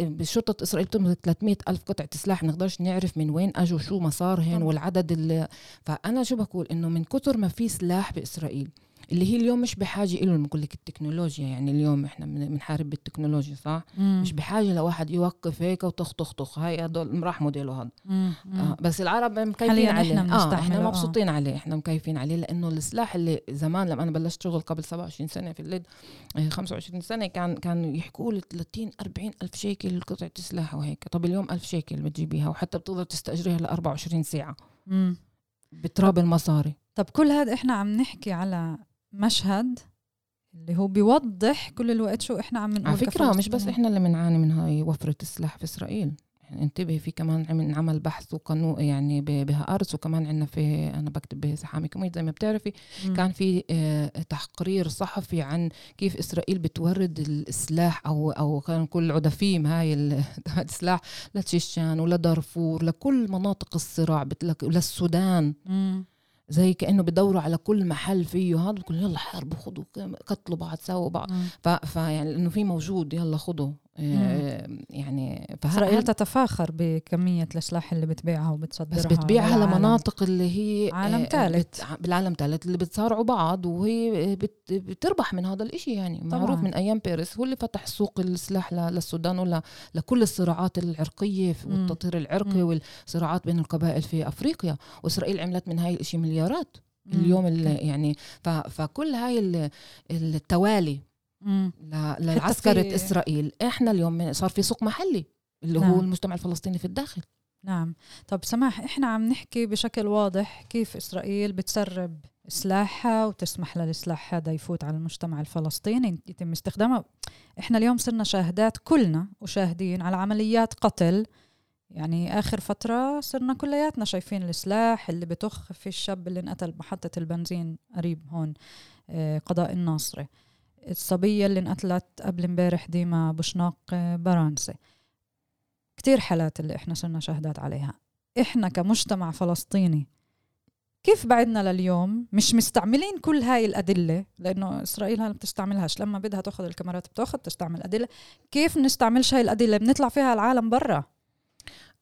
S1: بشرطة إسرائيل بتملك 300 ألف قطعة سلاح نقدرش نعرف من وين أجوا شو مسارهن والعدد اللي فأنا شو بقول؟ إنه من كتر ما في سلاح بإسرائيل اللي هي اليوم مش بحاجة له بقول لك التكنولوجيا يعني اليوم إحنا بنحارب بالتكنولوجيا صح مم. مش بحاجة لواحد يوقف هيك وتخ هاي هدول راح موديله هذا آه بس العرب مكيفين عليه إحنا آه إحنا آه. مبسوطين آه. عليه إحنا مكيفين عليه لأنه السلاح اللي زمان لما أنا بلشت شغل قبل 27 سنة في الليد 25 آه، سنة كان كانوا يحكوا لي 30 40 ألف شيكل قطعة سلاح وهيك طب اليوم ألف شيكل بتجيبيها وحتى بتقدر تستأجريها ل 24 ساعة مم. بتراب المصاري
S2: طب كل هذا إحنا عم نحكي على مشهد اللي هو بيوضح كل الوقت شو إحنا عم نقول
S1: على فكرة مش بس. إحنا اللي بنعاني من هاي وفرة السلاح في إسرائيل يعني انتبهي في كمان عم- عمل بحث وقانون يعني ب- بهارتس وكمان عندنا في أنا بكتب ب שיחה מקומית زي ما بتعرفي
S2: مم.
S1: كان في آه، تقرير صحفي عن كيف إسرائيل بتورد السلاح أو أو كان كل عدفيم هاي السلاح لتشيشان ولدارفور لكل مناطق الصراع للسودان
S2: مم.
S1: زي كأنه بدوروا على كل محل فيه هذا بيقول يلا حاربوا خذوا قتلوا بعض سووا بعض. فيعني انه في موجود يلا خذوا يعني
S2: اسرائيل تتفاخر بكمية السلاح اللي بتبيعها وبتصدرها
S1: بس بتبيعها. لمناطق اللي هي
S2: عالم
S1: آه،
S2: ثالث.
S1: بالعالم ثالث اللي بتصارعوا بعض وهي بت... بتربح من هذا الإشي يعني
S2: طبعاً.
S1: معروف من أيام باريس هو اللي فتح سوق السلاح. للسودان ولا لكل الصراعات
S2: العرقية.
S1: والتطهير العرقي. والصراعات بين القبائل في أفريقيا وإسرائيل عملت من هاي الإشي مليارات. اليوم اللي يعني. فكل هاي ال- التوالي لعسكرة
S2: في-
S1: إسرائيل. إحنا اليوم صار في سوق محلي اللي
S2: نعم.
S1: هو المجتمع الفلسطيني في الداخل.
S2: نعم. طب سماح إحنا عم نحكي بشكل واضح كيف إسرائيل بتسرب سلاحها وتسمح للسلاح هذا يفوت على المجتمع الفلسطيني يتم استخدامه إحنا اليوم صرنا شاهدات كلنا وشاهدين على عمليات قتل. يعني آخر فترة صرنا كلياتنا شايفين السلاح اللي بتخ في الشاب اللي انقتل بمحطة البنزين قريب هون آه، قضاء الناصري الصبية اللي انقتلت قبل امبارح ديما بوشناق آه، برانسي كتير حالات اللي إحنا صرنا شاهدات عليها. إحنا كمجتمع فلسطيني كيف بعدنا لليوم؟ مش مستعملين كل هاي الأدلة لأنه إسرائيل هلا بتستعملهاش. لما بدها تأخذ الكاميرات بتأخذ تستعمل أدلة. كيف نستعملش هاي الأدلة؟ بنطلع فيها العالم برا.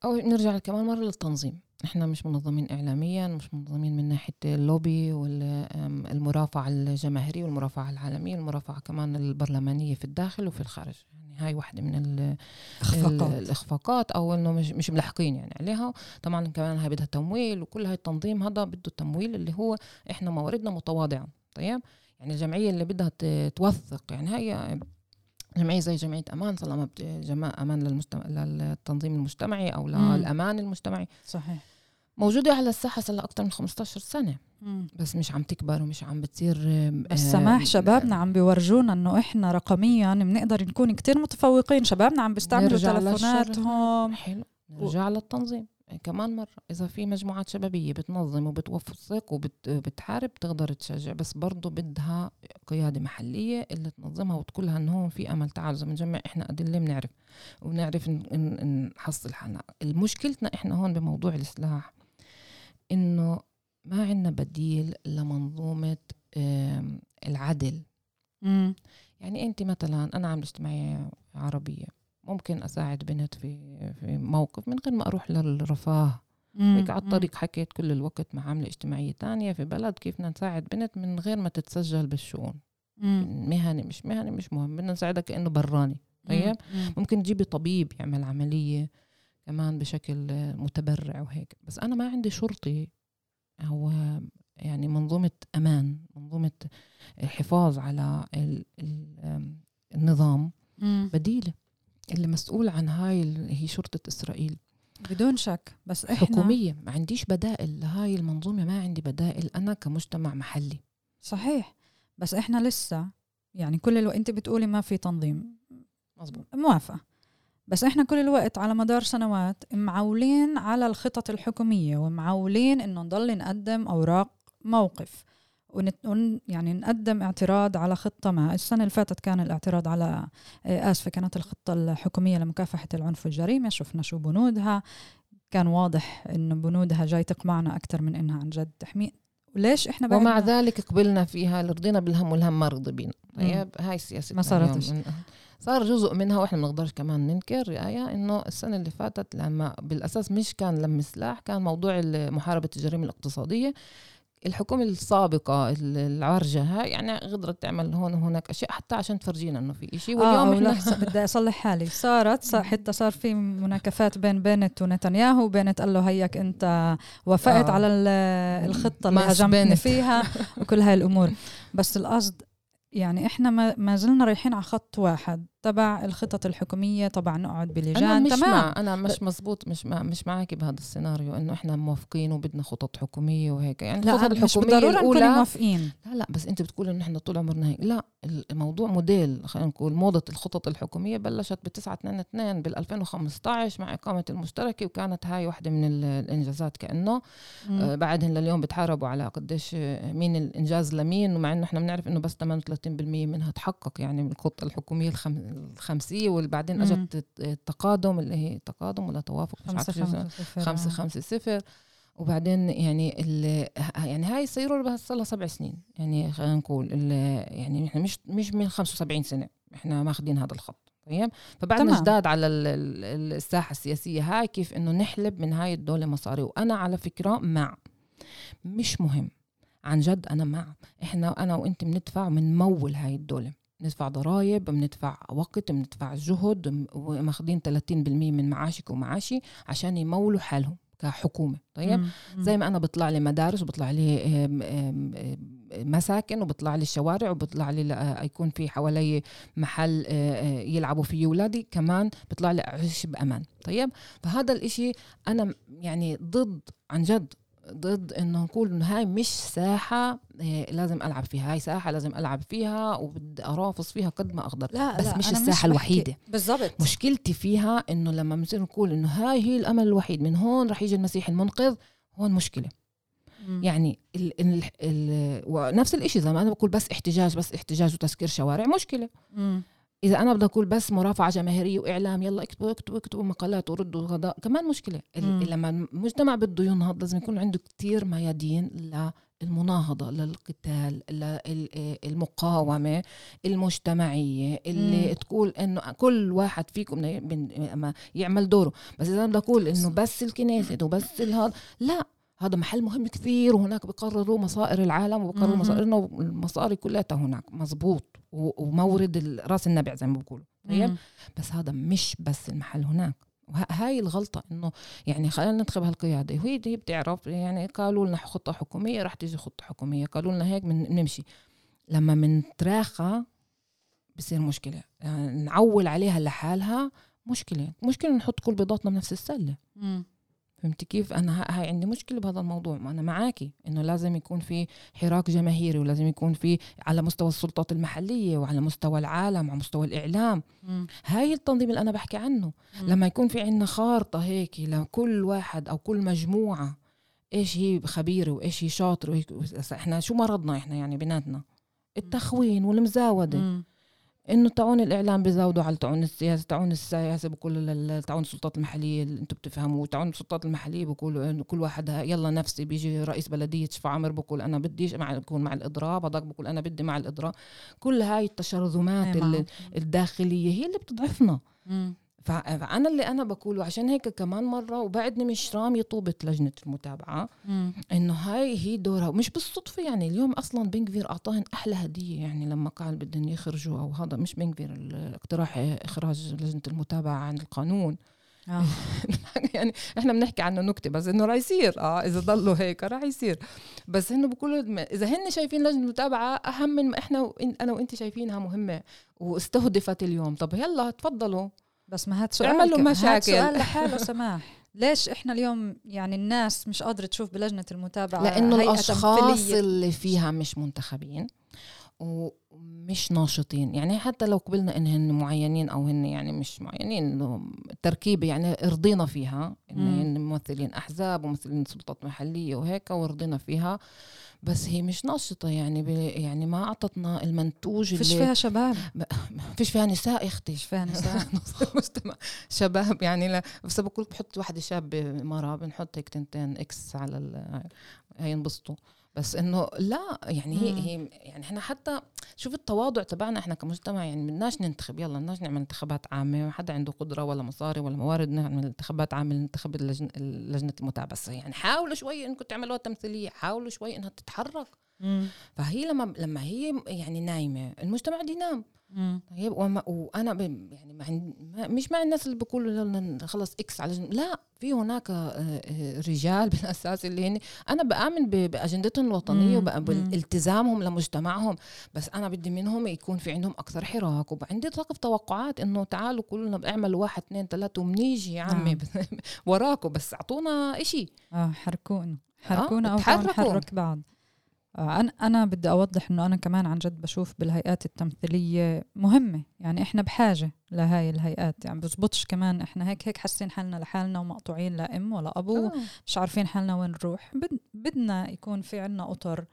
S1: أو نرجع كمان مرة للتنظيم. إحنا مش منظمين إعلاميا مش منظمين من ناحية اللوبي والمرافعة الجماهيرية والمرافعة العالمية والمرافعة كمان البرلمانية في الداخل وفي الخارج. يعني هاي واحدة من ال ال-
S2: اخفاقات
S1: الإخفاقات أو إنه مش مش ملحقين يعني عليها. طبعا كمان هاي بدها تمويل وكل هاي التنظيم هذا بده التمويل اللي هو إحنا مواردنا متواضعه طيب؟ يعني الجمعية اللي بدها توثق يعني هاي جمعية زي جمعية أمان طالما جماعة أمان للمجتمع للتنظيم المجتمعي أو
S2: مم.
S1: للامان المجتمعي.
S2: صحيح.
S1: موجوده على الساحة صار لها أكثر من 15 سنة.
S2: مم.
S1: بس مش عم تكبر ومش عم بتصير
S2: بس
S1: آه،
S2: سماح شبابنا عم بيورجونا إنه إحنا رقميا بنقدر نكون كتير متفوقين. شبابنا عم بيستعملوا. تلفوناتهم
S1: حلو. نرجع للتنظيم. كمان مرة إذا في مجموعات شبابية بتنظم وبتوثق وبتحارب تقدر تشجع بس برضو بدها قيادة محلية اللي تنظمها وتقول لها إنه هون في أمل تعالوا إذا بنجمع إحنا أدلة بنعرف وبنعرف نحصل حالنا. المشكلتنا إحنا هون بموضوع السلاح إنه ما عندنا بديل لمنظومة العدل.
S2: مم.
S1: يعني انت مثلا أنا عاملة اجتماعية عربية. ممكن أساعد بنت في في موقف من غير ما أروح للرفاه. هيك على الطريق حكيت كل الوقت مع عاملة اجتماعية تانية في بلد كيف بدنا نساعد بنت من غير ما تتسجل بالشؤون. مهني مش مهني مش مهم بدنا نساعدها كأنه براني طيب
S2: مم.
S1: ممكن تجيبي طبيب يعمل عملية كمان بشكل متبرع وهيك بس أنا ما عندي شرطي أو يعني منظومة أمان منظومة حفاظ على ال ال النظام. بديلة اللي مسؤول عن هاي هي شرطة إسرائيل.
S2: بدون شك بس إحنا
S1: حكومية ما عنديش بدائل لهاي المنظومة ما عندي بدائل أنا كمجتمع محلي.
S2: صحيح بس إحنا لسه يعني كل الوقت أنت بتقولي ما في تنظيم.
S1: مزبوط
S2: موافقة. بس إحنا كل الوقت على مدار سنوات معولين على الخطط الحكومية ومعولين إنه نضل نقدم أوراق موقف. ونت... ون... يعني نقدم اعتراض على خطة ما. السنة اللي فاتت كان الاعتراض على آه، آسفة كانت الخطة الحكومية لمكافحة العنف والجريمة شفنا شو بنودها. كان واضح إنه بنودها جاي تقمعنا أكثر من إنها عن جد تحمي. ليش إحنا
S1: ومع ذلك قبلنا فيها رضينا بالهم والهم ما رضي بينا. طيب هاي سياسة
S2: ما صارتش.
S1: صار جزء منها وإحنا ما نقدرش كمان ننكر آية إنه السنة اللي فاتت لما بالأساس مش كان لم سلاح كان موضوع محاربة الجريمة الاقتصادية. الحكومة السابقة ال- العارجة هاي يعني قدرت تعمل هون وهناك أشياء حتى عشان تفرجينا إنه في إشي.
S2: آه
S1: واليوم إحنا
S2: لحظة بدي أصلح حالي. صارت صار حتى صار في مناكفات بين بنت ونتنياهو وبنت قال له هيك أنت وافقت
S1: آه.
S2: على ال- الخطة اللي هجمتني
S1: بنت.
S2: فيها وكل هاي الأمور. بس القصد يعني إحنا ما, ما زلنا رايحين على خط واحد. تبع الخطط الحكومية طبعا نقعد بلجان
S1: مش
S2: تمام.
S1: مع أنا مش مزبوط مش مع مش معك بهذا السيناريو إنه إحنا موافقين وبدنا خطط حكومية وهيك. يعني الخطط
S2: لا مش الحكومية نكون
S1: الاولى
S2: موافقين.
S1: لا لا بس أنت بتقول إنه إحنا طول عمرنا هيك. لا الموضوع موديل خلينا نقول موضة الخطط الحكومية بلشت ب 922 بال 2015 مع إقامة المشتركة وكانت هاي واحدة من ال- الإنجازات كأنه. آه بعدهم لليوم بتحاربوا على قديش آه، مين الإنجاز لمين ومع إنه إحنا بنعرف إنه بس 38% منها تحقق يعني من الخطة الحكومية الخم... الخمسية وبعدين. أجت الت- التقادم اللي هي تقادم ولا توافق مش
S2: خمسة. خمسة صفر
S1: خمسة
S2: آه.
S1: خمسة صفر. وبعدين يعني يعني هاي صيروا بس لها سبع سنين. يعني خلينا نقول يعني إحنا مش مش من 75 سنة. إحنا ماخذين هذا الخط. طيب؟ فبعدنا. جداد على ال- ال- الساحة السياسية هاي كيف إنه نحلب من هاي الدولة مصاري. وأنا على فكرة مع. مش مهم. عن جد أنا مع. إحنا أنا وأنت بندفع بنمول هاي الدولة. بندفع ضرائب بندفع وقت بندفع جهد وماخذين 30% من معاشك ومعاشي عشان يمولوا حالهم كحكومة طيب. زي ما أنا بطلع لي مدارس وبطلع لي مساكن وبطلع لي الشوارع وبطلع لي لا- يكون في حوالي محل آه، آه، يلعبوا فيه اولادي كمان بطلع لي أعيش بأمان طيب؟ فهذا الإشي أنا م- يعني ضد عن جد. ضد إنه نقول إنه هاي مش ساحة آه، لازم ألعب فيها هاي ساحة لازم ألعب فيها وبدي ارافص فيها قد ما أقدر
S2: لا
S1: بس
S2: لا
S1: مش
S2: أنا
S1: الساحة
S2: بحكي-
S1: الوحيدة.
S2: بالضبط
S1: مشكلتي فيها إنه لما بنصير نقول إنه هاي هي الأمل الوحيد من هون رح يجي المسيح المنقذ هون مشكلة
S2: مم.
S1: يعني ال ال ال ونفس الشيء زي ما أنا بقول بس احتجاج بس احتجاج وتسكير شوارع مشكلة
S2: مم.
S1: إذا أنا بدي أقول بس مرافعة جماهيرية وإعلام يلا اكتبوا اكتبوا اكتبوا مقالات وردوا غضاء كمان مشكلة
S2: مم.
S1: لما المجتمع بده ينهض لازم يكون عنده كتير ميادين للمناهضة للقتال للمقاومه المجتمعية اللي
S2: مم.
S1: تقول إنه كل واحد فيكم يعمل دوره بس إذا أنا بدي أقول إنه بس الكنيسة وبس الهذا لا هذا محل مهم كثير وهناك بقرروا مصائر العالم وبقرروا. مصائرنا والمصاري كلها هناك مزبوط ومورد رأس النبع زي ما بقولوا طيب. بس هذا مش بس المحل هناك. هاي الغلطة إنه يعني خلينا ننتخب هالقيادة. وهي دي بتعرف يعني قالوا لنا خطة حكومية راح تيجي خطة حكومية قالوا لنا هيك من نمشي لما منتراخى بصير مشكلة. يعني نعول عليها لحالها مشكلة. مشكلة نحط كل بيضاتنا بنفس السلة. فهمتي كيف؟ أنا هاي عندي مشكلة بهذا الموضوع. ما أنا معاكي إنه لازم يكون في حراك جماهيري ولازم يكون في على مستوى السلطات المحلية وعلى مستوى العالم وعلى مستوى الإعلام.
S2: مم.
S1: هاي التنظيم اللي أنا بحكي عنه.
S2: مم.
S1: لما يكون في عندنا خارطة هيك لكل واحد أو كل مجموعة إيش هي خبيرة وإيش هي شاطرة إحنا شو مرضنا إحنا يعني بيناتنا؟ التخوين والمزاودة.
S2: مم.
S1: إنه تعون الإعلام بيزودوا على تعون السياسة تعون السياسة بقولوا لل- تعون السلطات المحلية اللي أنتم بتفهموا تعون السلطات المحلية بقولوا إنه كل واحد يلا نفسي بيجي رئيس بلدية شفا عمر بقول أنا بديش مع يكون مع الإضراب هذاك بقول أنا بدي مع الإضراب. كل هاي التشرذمات
S2: إيه.
S1: الداخلية هي اللي بتضعفنا. فأنا اللي أنا بقوله عشان هيك كمان مرة وبعدني مش رامي طوبة لجنة المتابعة
S2: مم.
S1: إنه هاي هي دورها. ومش بالصدفة يعني اليوم أصلا بنكفير أعطاهن أحلى هدية يعني لما قال بدهم يخرجوا أو هذا. مش بنكفير الاقتراح إخراج لجنة المتابعة عن القانون.
S2: آه.
S1: يعني إحنا بنحكي عنه نكتة بس إنه رح يصير. آه إذا ضلوا هيك رح يصير. بس هن بقولوا إذا هن شايفين لجنة المتابعة أهم من ما إحنا وإن أنا وانت شايفينها مهمة واستهدفت اليوم. طب يلا تفضلوا.
S2: بس ما هاد سؤال
S1: اعملوا
S2: ك- هاد
S1: مشاكل.
S2: سؤال لحاله سماح ليش إحنا اليوم يعني الناس مش قادرة تشوف بلجنة
S1: المتابعة
S2: لأنه
S1: الأشخاص
S2: تمثيلية؟
S1: اللي فيها مش منتخبين ومش ناشطين يعني حتى لو قبلنا إن هن معينين أو هن يعني مش معينين تركيبة يعني رضينا فيها إن
S2: مم.
S1: هن ممثلين أحزاب وممثلين سلطات محلية وهيك ورضينا فيها بس هي مش ناشطة يعني ب- يعني ما أعطتنا المنتوج
S2: فيش
S1: اللي
S2: فيها شباب.
S1: فيش فيها نساء أختي.
S2: فيش فيها نساء.
S1: نص المجتمع شباب يعني لا بس بقول بحط واحدة شابة مرة بنحط هيك تنتين إكس على ال- هاي ينبسطوا. بس إنه لا يعني هي. هي يعني إحنا حتى شوف التواضع تبعنا إحنا كمجتمع يعني بدناش ننتخب يلا بدناش نعمل انتخابات عامة ما حدا عنده قدرة ولا مصاري ولا موارد نعمل انتخابات عامة ننتخب اللجنة لجنه المتابعه يعني حاولوا شوي إنكم تعملوها تمثيلية حاولوا شوي إنها تتحرك
S2: مم.
S1: فهي لما لما هي يعني نايمة المجتمع بده ينام طيب وما وأنا يعني مع مش مع الناس اللي بيقولوا خلص إكس على جنب لا في هناك آه، آه، رجال بالأساس اللي هن أنا بآمن بأجندتهم الوطنية وبالتزامهم لمجتمعهم بس أنا بدي منهم يكون في عندهم أكثر حراك. وعندي طاقه توقعات إنه تعالوا كلنا اعملوا واحد اثنين ثلاثة وبنيجي يا عمي آه. وراكم بس أعطونا إشي.
S2: آه حركونا. حركونا آه. أو نحرك بعض. أنا أنا بدي أوضح إنه أنا كمان عن جد بشوف بالهيئات التمثيلية مهمة. يعني إحنا بحاجة لهاي الهيئات. يعني بزبطش كمان إحنا هيك هيك حاسين حالنا لحالنا ومقطوعين لا أم ولا أبو أوه. مش عارفين حالنا وين نروح. بد بدنا يكون في عنا أطر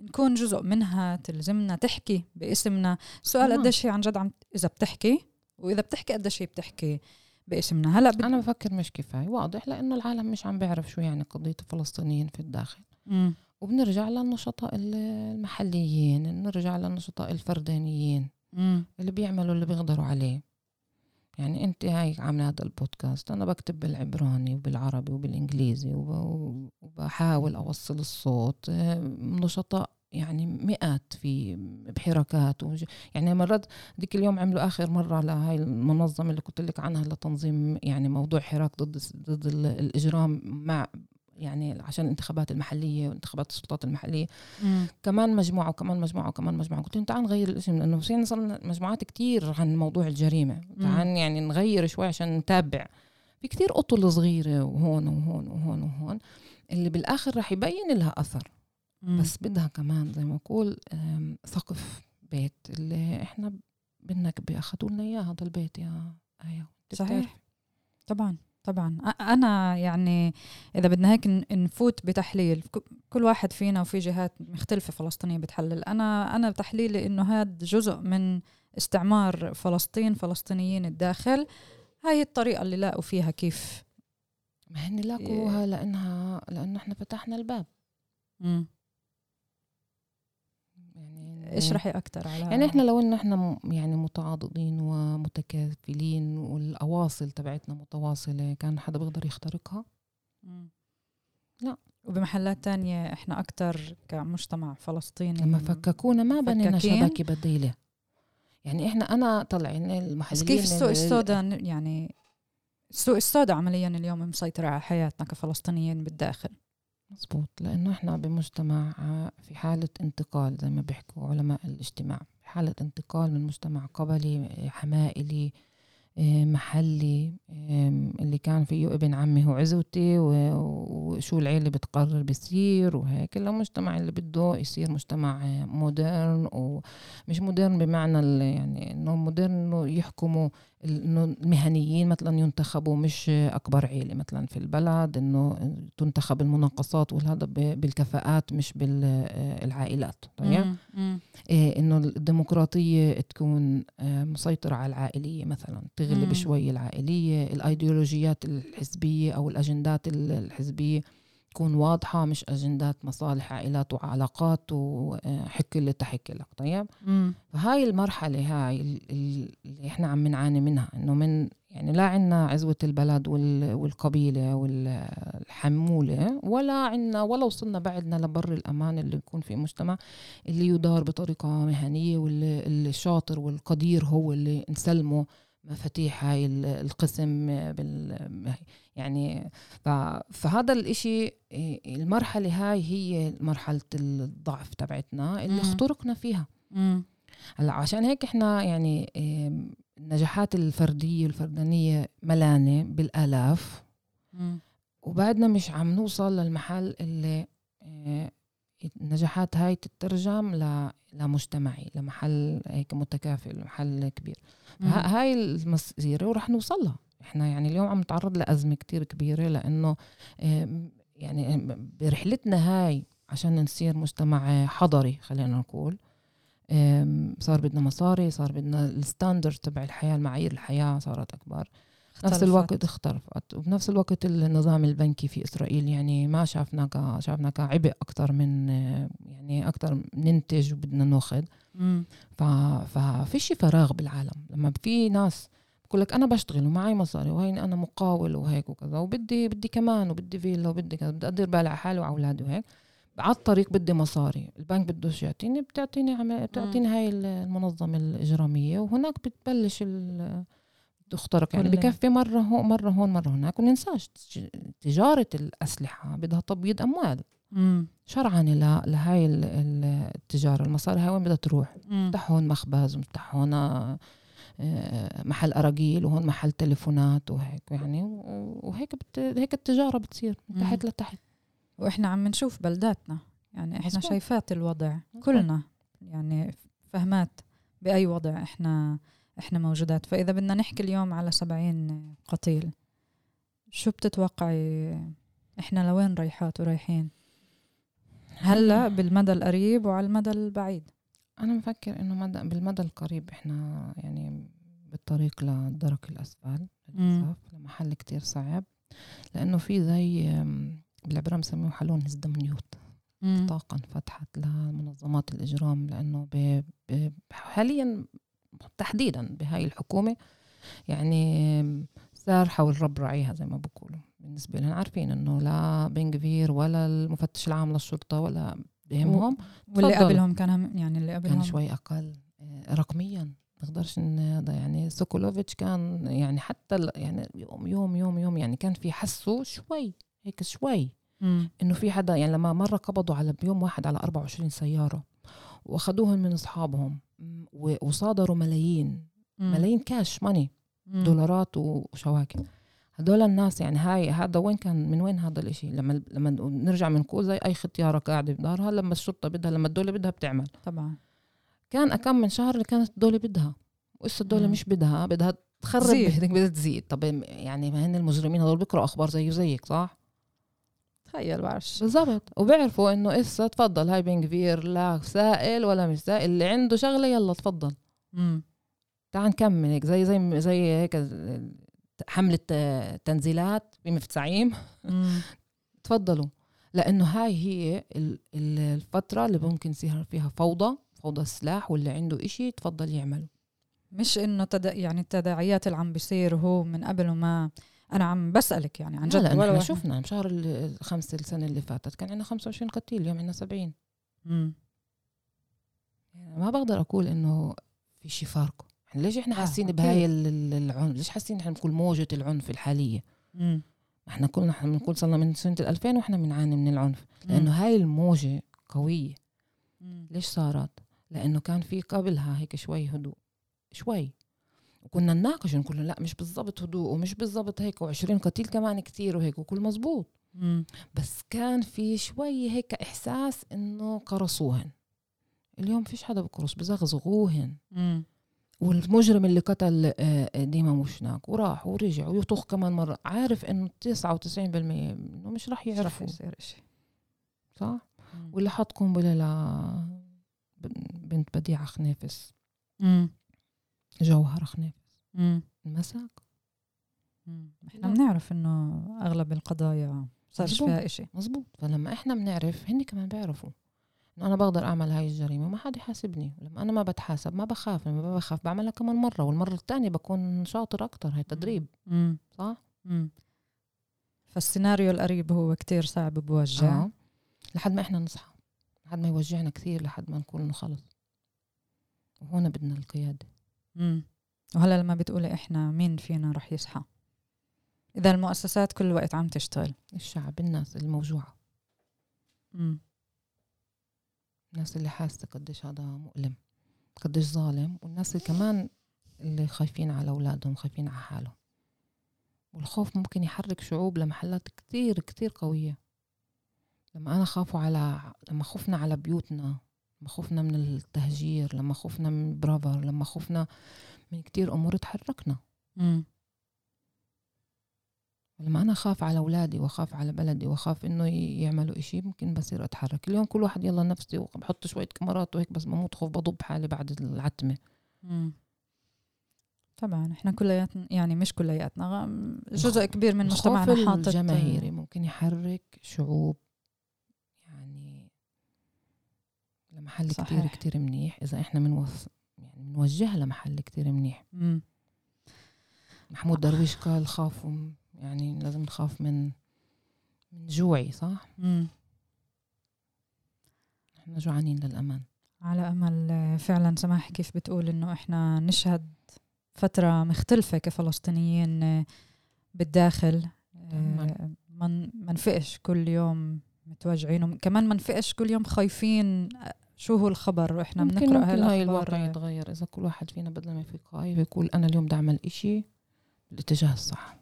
S2: نكون جزء منها تلزمنا تحكي باسمنا. السؤال قديش هي عن جد عم إذا بتحكي؟ وإذا بتحكي قديش هي بتحكي باسمنا؟
S1: هلأ بد... أنا بفكر مش كفاية. واضح لأنه العالم مش عم بيعرف شو يعني قضية الفلسطينيين في الداخل. م. وبنرجع للنشطاء المحليين نرجع للنشطاء الفردانيين مم. اللي بيعملوا اللي بيقدروا عليه يعني أنت هاي عاملة هذا البودكاست أنا بكتب بالعبراني وبالعربي وبالإنجليزي وبحاول أوصل الصوت نشطاء يعني مئات في بحركات يعني مرات ديك اليوم عملوا آخر مرة لهاي المنظمة اللي قلت لك عنها لتنظيم يعني موضوع حراك ضد ضد الإجرام مع يعني عشان الانتخابات المحلية وانتخابات السلطات المحلية. مم. كمان مجموعة وكمان مجموعة وكمان مجموعة. قلت لهم تعال نغير الاسم لأنه صرنا صرنا مجموعات كتير عن موضوع الجريمة. تعال يعني نغير شوي عشان نتابع. في كتير أطل صغيرة وهون وهون وهون وهون اللي بالآخر راح يبين لها أثر. مم. بس بدها كمان زي ما أقول سقف بيت اللي إحنا بدنا أخذوا لنا إياه هذا البيت يا آية.
S2: صحيح. طبعا. طبعا. أنا يعني إذا بدنا هيك نفوت بتحليل كل واحد فينا وفي جهات مختلفة فلسطينية بتحلل. أنا أنا تحليلي إنه هذا جزء من استعمار فلسطين فلسطينيين الداخل هاي الطريقة اللي لاقوا فيها كيف
S1: ما هن لاقوها لأنها لأنه إحنا فتحنا الباب. امم
S2: اشرحي أكثر على
S1: يعني إحنا لو إن إحنا يعني متعاضدين ومتكافلين والأواصل تبعتنا متواصلة كان حدا بيقدر يخترقها؟
S2: لا. وبمحلات تانية إحنا أكثر كمجتمع فلسطيني
S1: لما فككونا ما بنينا شبكة بديلة. يعني إحنا أنا طلعين المحللين
S2: كيف السوق السوداء يعني السوق السوداء عمليا اليوم مسيطرة على حياتنا كفلسطينيين بالداخل؟
S1: مزبوط لأنه إحنا بمجتمع في حالة انتقال زي ما بيحكوا علماء الاجتماع. حالة انتقال من مجتمع قبلي حمائلي محلي اللي كان فيه ابن عمي هو عزوتي وشو العيلة بتقرر بيصير وهيك. المجتمع اللي بده يصير مجتمع مودرن ومش مودرن بمعنى يعني إنه مودرن يحكموا إنه المهنيين مثلا ينتخبوا مش أكبر عيلة مثلا في البلد إنه تنتخب المناقصات والهذا بالكفاءات مش بالعائلات. طيب؟ إيه إنه الديمقراطية تكون آه، مسيطرة على العائلية مثلا تغلب شوي العائلية الأيديولوجيات الحزبية أو الأجندات الحزبية. تكون واضحة مش أجندات مصالح عائلات وعلاقات وحكي اللي تحكي لك طيب مم. فهاي المرحلة هاي اللي إحنا عم نعاني منها إنه من يعني لا عنا عزوة البلد والقبيلة والحمولة ولا عنا ولا وصلنا بعدنا لبر الأمان اللي يكون في مجتمع اللي يدار بطريقة مهنية والشاطر والقدير هو اللي نسلمه مفاتيح هاي القسم بال يعني فهذا الإشي المرحلة هاي هي مرحلة الضعف تبعتنا اللي اخترقنا فيها. هلأ عشان هيك إحنا يعني النجاحات الفردية والفردانية ملانة بالآلاف. وبعدنا مش عم نوصل للمحل اللي النجاحات هاي تترجم لمجتمعي لمحل هيك متكافل محل كبير. هاي المسيرة ورح نوصلها. إحنا يعني اليوم عم نتعرض لأزمة كتير كبيرة لأنه يعني برحلتنا هاي عشان نصير مجتمع حضري خلينا نقول. صار بدنا مصاري صار بدنا الستاندرد تبع الحياة المعايير الحياة صارت اختلفت. نفس الوقت اختلفت. وبنفس الوقت النظام البنكي في إسرائيل يعني ما شافنا ك شافنا كعبء أكثر من يعني أكثر ننتج وبدنا ناخذ. ففيش فراغ بالعالم. لما في ناس بقول لك أنا بشتغل ومعي مصاري وهي أنا مقاول وهيك وكذا وبدي بدي كمان وبدي فيلا وبدي كذا بدي أدير بالي على حالي واولادي وهيك. على الطريق بدي مصاري. البنك بدوش يعطيني بتعطيني عم... بتعطيني هاي المنظمة الإجرامية وهناك بتبلش ال... تخترق يعني بكفي مرة هون مرة هون مرة هناك وننساش تجارة الأسلحة بدها تبييض أموال
S2: مم.
S1: شرعا لهاي ال- ال- التجارة المصاري هاي وين بدها تروح
S2: مم.
S1: مفتح هون مخبز ومفتح هون آه، محل أراجيل وهون محل تليفونات وهيك يعني وهيك بت... هيك التجارة بتصير من. تحت لتحت
S2: وإحنا عم نشوف بلداتنا يعني إحنا
S1: مظبوط.
S2: شايفات الوضع. كلنا يعني فهمات بأي وضع إحنا إحنا موجودات. فإذا بدنا نحكي اليوم على سبعين قتيل شو بتتوقعي إحنا لوين رايحات ورايحين؟ هلا بالمدى القريب وعلى المدى البعيد.
S1: أنا بفكر إنه مدى بالمدى القريب إحنا يعني بالطريق للدرك الأسفل. للأسف لمحل كتير صعب لأنه في زي أم، بالعبارة بسموه حلون هزدمنيوت طاقة انفتحت لمنظمات الإجرام لأنه ب... ب... حاليا تحديدا بهاي الحكومة. يعني سارحة والرب راعيها زي ما بقولوا. بالنسبة لهم عارفين إنه لا بنغفير ولا المفتش العام للشرطة ولا بهمهم
S2: واللي. قبلهم كان يعني اللي قبلهم.
S1: كان شوي أقل. آه، رقميا. نقدرش هذا يعني سوكولوفيتش كان يعني حتى يعني يوم يوم يوم يوم يعني كان في حسه شوي هيك شوي. إنه في حدا يعني لما مرة قبضوا على بيوم واحد على 24 سيارة واخذوهم من أصحابهم. وصادروا ملايين.
S2: مم.
S1: ملايين كاش ماني
S2: مم.
S1: دولارات وشواكل هدول الناس يعني هاي هذا وين كان من وين هذا الإشي؟ لما لما نرجع بنقول زي أي ختيارة قاعدة بدارها لما الشرطة بدها لما الدولة بدها بتعمل.
S2: طبعا.
S1: كان كم من شهر اللي كانت الدولة بدها. وإسا الدولة
S2: مم.
S1: مش بدها بدها تخرب بدها تزيد. طب يعني ما هن المجرمين هذول بيقرأوا أخبار زي زيك صح؟
S2: تخيل بعرفش
S1: بالضبط. وبيعرفوا إنه إسا تفضل هاي بنكفير لا سائل ولا مش سائل اللي عنده شغلة يلا تفضل.
S2: مم.
S1: تعال نكمل هيك زي زي زي هيك حملة تنزيلات بمفتعيم.
S2: مم.
S1: تفضلوا. لأنه هاي هي ال- ال- الفترة اللي ممكن يصير فيها فوضى فوضى السلاح واللي عنده إشي تفضل يعمل
S2: مش إنه تد... يعني التداعيات اللي عم بيصير هو من قبل وما أنا عم بسألك يعني عن جد.
S1: لا
S2: إحنا
S1: شفنا بشهر ال- الخمسة السنة اللي فاتت كان عندنا 25 قتيل اليوم عندنا 70
S2: مم.
S1: يعني ما بقدر أقول إنه في شي فارق إحنا ليش إحنا
S2: آه،
S1: حاسين. بهاي ال- ال- العنف؟ ليش حاسين إحنا بكل موجة العنف الحالية؟
S2: مم.
S1: إحنا كلنا إحنا بنقول صرنا من سنة 2000 وإحنا بنعاني من العنف.
S2: لأنه.
S1: هاي الموجة قوية.
S2: مم.
S1: ليش صارت؟ لأنه كان في قبلها هيك شوي هدوء. شوي. وكنا نناقش نقول لا مش بالضبط هدوء ومش بالضبط هيك و20 قتيل كمان كتير وهيك وكل مزبوط
S2: مم.
S1: بس كان في شوي هيك إحساس إنه قرصوهن. اليوم فيش حدا بقرص بزغزغوهن.
S2: مم.
S1: والمجرم اللي قتل آه، ديما مشناك وراح ورجع ويطخ كمان مرة. عارف إنه 99% إنه مش راح
S2: مش
S1: يعرفوا.
S2: يصير شيء
S1: صح؟ واللي حط قنبلة ل بنت بديعة خنافس. جوهرة خنافس المساك
S2: إحنا بنعرف إنه أغلب القضايا صارش
S1: مزبوط.
S2: فيها إشي.
S1: مزبوط فلما إحنا بنعرف هن كمان بيعرفوا. إنه أنا بقدر أعمل هاي الجريمة ما حد يحاسبني. لما أنا ما بتحاسب ما بخاف. لما ما بخاف بعملها كمان مرة والمرة الثانية بكون شاطر أكتر. هاي تدريب.
S2: مم.
S1: صح؟
S2: مم. فالسيناريو القريب هو كتير صعب بوجع.
S1: آه. لحد ما إحنا نصحى. لحد ما يوجعنا كثير لحد ما نقول إنه خلص. وهون بدنا القيادة.
S2: مم. وهلا لما بتقولي إحنا مين فينا رح يصحى؟ إذا المؤسسات كل الوقت عم تشتغل.
S1: الشعب الناس الموجوعة.
S2: مم.
S1: الناس اللي حاسة قديش هذا مؤلم قديش ظالم والناس اللي كمان اللي خايفين على أولادهم خايفين على حالهم. والخوف ممكن يحرك شعوب لمحلات كتير كتير قوية. لما أنا خافوا على لما خفنا على بيوتنا لما خفنا من التهجير لما خفنا من برافر لما خفنا من كتير أمور تحركنا
S2: مم.
S1: لما أنا خاف على أولادي وخاف على بلدي وخاف إنه يعملوا إشي ممكن بصير أتحرك اليوم كل واحد يلا نفسي وبحط شوية كاميرات وهيك بس بموت خوف بضب حالي بعد العتمة
S2: مم. طبعا إحنا كلياتنا يعني مش كلياتنا جزء كبير من مجتمعنا حاطط
S1: الجماهيري ممكن يحرك شعوب يعني لمحل
S2: صحيح.
S1: كتير كتير منيح إذا إحنا منوص يعني بنوجهها لمحل كتير منيح
S2: مم.
S1: محمود درويش قال خافوا يعني لازم نخاف من من جوعي صح؟
S2: مم.
S1: إحنا جوعانين للأمان
S2: على أمل فعلا سماح كيف بتقول إنه إحنا نشهد فترة مختلفة كفلسطينيين بالداخل
S1: تمام.
S2: ما ما نفقش كل يوم متوجعين وكمان ما نفقش كل يوم خايفين شو هو الخبر؟
S1: وإحنا
S2: بنقرأ
S1: ممكن هاي الواقع
S2: هالاخبار
S1: يتغير. إذا كل واحد فينا بدل ما يفيق يقول أنا اليوم بدي أعمل إشي بالاتجاه الصح.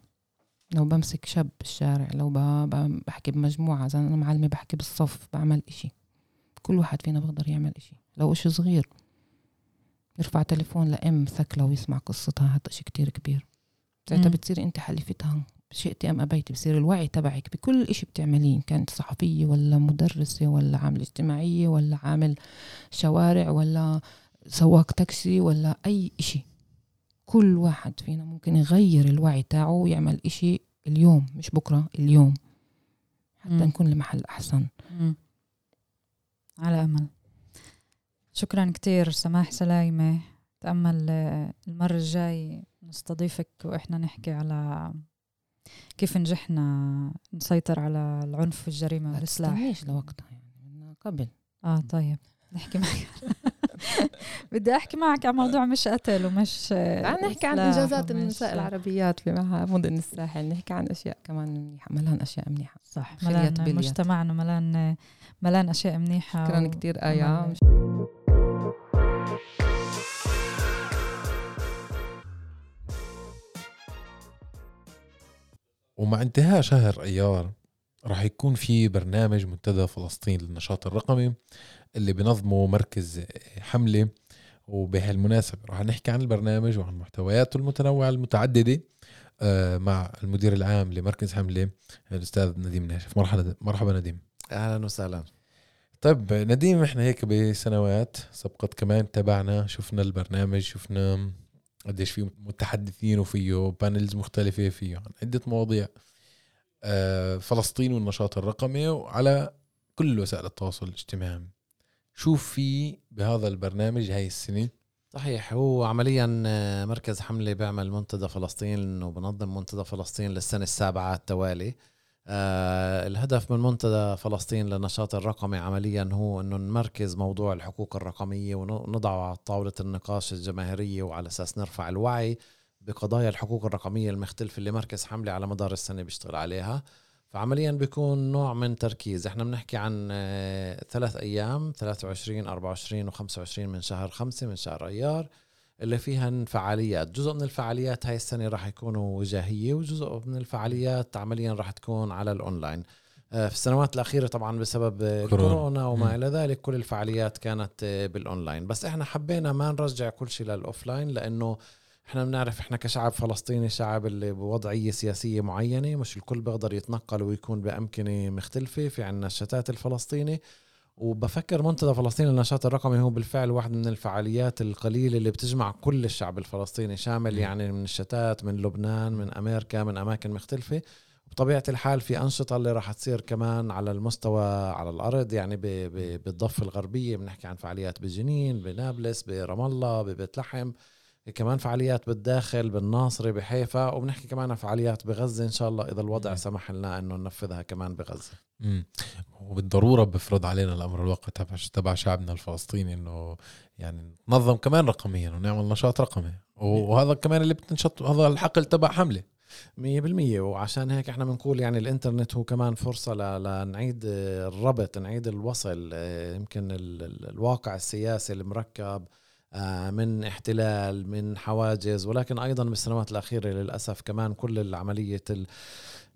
S1: لو بمسك شاب بالشارع لو بحكي بمجموعة إذا أنا معلمة بحكي بالصف بعمل إشي. كل واحد فينا بيقدر يعمل إشي. لو إشي صغير يرفع تليفون لأم ثكلة ويسمع قصتها هذا إشي كتير كبير. ساعتها. بتصير أنت حليفتها شئتي أم أبيتي بصير الوعي تبعك بكل إشي بتعمليه إن كانت صحفية ولا مدرسة ولا عاملة اجتماعية ولا عامل شوارع ولا سواق تاكسي ولا أي إشي. كل واحد فينا ممكن يغير الوعي تاعه ويعمل إشي اليوم مش بكرة اليوم. حتى. نكون لمحل أحسن.
S2: على أمل. شكرا كتير سماح سلايمة تأمل آه، المرة الجاي نستضيفك وإحنا نحكي على كيف نجحنا نسيطر على العنف والجريمة
S1: ما
S2: بالسلاح
S1: تستنيش لوقتها يعني قبل.
S2: آه طيب. نحكي معك. بدي أحكي معك عن موضوع مش قتل ومش
S1: تعال نحكي عن
S2: ومش-
S1: النساء العربيات في مدن الساحل نحكي عن أشياء كمان منيحة. ملان أشياء منيحة.
S2: صح. ملان. مجتمعنا ملان ملان أشياء منيحة
S1: شكرا
S2: و-
S1: كتير آية
S5: ومع انتهاء شهر أيار راح يكون في برنامج منتدى فلسطين للنشاط الرقمي اللي بنظمه مركز حملة وبهالمناسبة راح نحكي عن البرنامج وعن محتوياته المتنوعة المتعددة آه، مع المدير العام لمركز حملة الأستاذ نديم ناشف. مرحبا مرحبا نديم.
S4: أهلا وسهلا.
S5: طيب نديم إحنا هيك بسنوات سبقت كمان تابعنا شفنا البرنامج شفنا قديش في متحدثين وفيه بانلز مختلفة فيه عن عدة مواضيع. آه، فلسطين والنشاط الرقمي وعلى كل وسائل التواصل الاجتماعي. شو في بهذا البرنامج هاي السنة؟
S4: صحيح هو عمليا آه، مركز حملة بيعمل منتدى فلسطين وبنظم منتدى فلسطين للسنة السابعة التوالي. الهدف من منتدى فلسطين للنشاط الرقمي عمليا هو أنه نمركز موضوع الحقوق الرقمية ونضعه على طاولة النقاش الجماهيرية وعلى أساس نرفع الوعي بقضايا الحقوق الرقمية المختلفة اللي مركز حملة على مدار السنة بيشتغل عليها. فعمليا بيكون نوع من تركيز. إحنا بنحكي عن آه، ثلاث أيام 23 24 و25 من شهر خمسة من شهر أيار. اللي فيها فعاليات جزء من الفعاليات هاي السنة راح يكونوا وجاهية وجزء من الفعاليات عمليا راح تكون على الأونلاين آه، في السنوات الأخيرة طبعا بسبب
S5: كورونا.
S4: وما. إلى ذلك كل الفعاليات كانت آه، بالأونلاين بس إحنا حبينا ما نرجع كل شيء لل offline لأنه إحنا بنعرف إحنا كشعب فلسطيني شعب اللي بوضعية سياسية معينة مش الكل بيقدر يتنقل ويكون بأمكنة مختلفة في عنا الشتات الفلسطيني وبفكر منتدى فلسطين للنشاط الرقمي هو بالفعل واحد من الفعاليات القليلة اللي بتجمع كل الشعب الفلسطيني شامل. يعني من الشتات من لبنان من أمريكا من أماكن مختلفة. بطبيعة الحال في أنشطة اللي راح تصير كمان على المستوى على الأرض يعني بالضفة الغربية. بنحكي عن فعاليات بجنين بنابلس برام الله ببيت لحم. كمان فعاليات بالداخل بالناصرة بحيفا وبنحكي كمان عن فعاليات بغزة إن شاء الله إذا الوضع. سمح لنا إنه ننفذها كمان بغزة.
S5: مم. وبالضرورة بفرض علينا الأمر الواقع تبع تبع شعبنا الفلسطيني إنه يعني ننظم كمان رقميا ونعمل نشاط رقمي. وهذا كمان اللي بتنشط هذا الحقل تبع حملة.
S4: مية بالمية. وعشان هيك إحنا بنقول يعني الإنترنت هو كمان فرصة ل- لنعيد الربط نعيد الوصل آه، يمكن ال- ال- الواقع السياسي المركب من احتلال من حواجز ولكن أيضا بالسنوات الأخيرة للأسف كمان كل العملية ال-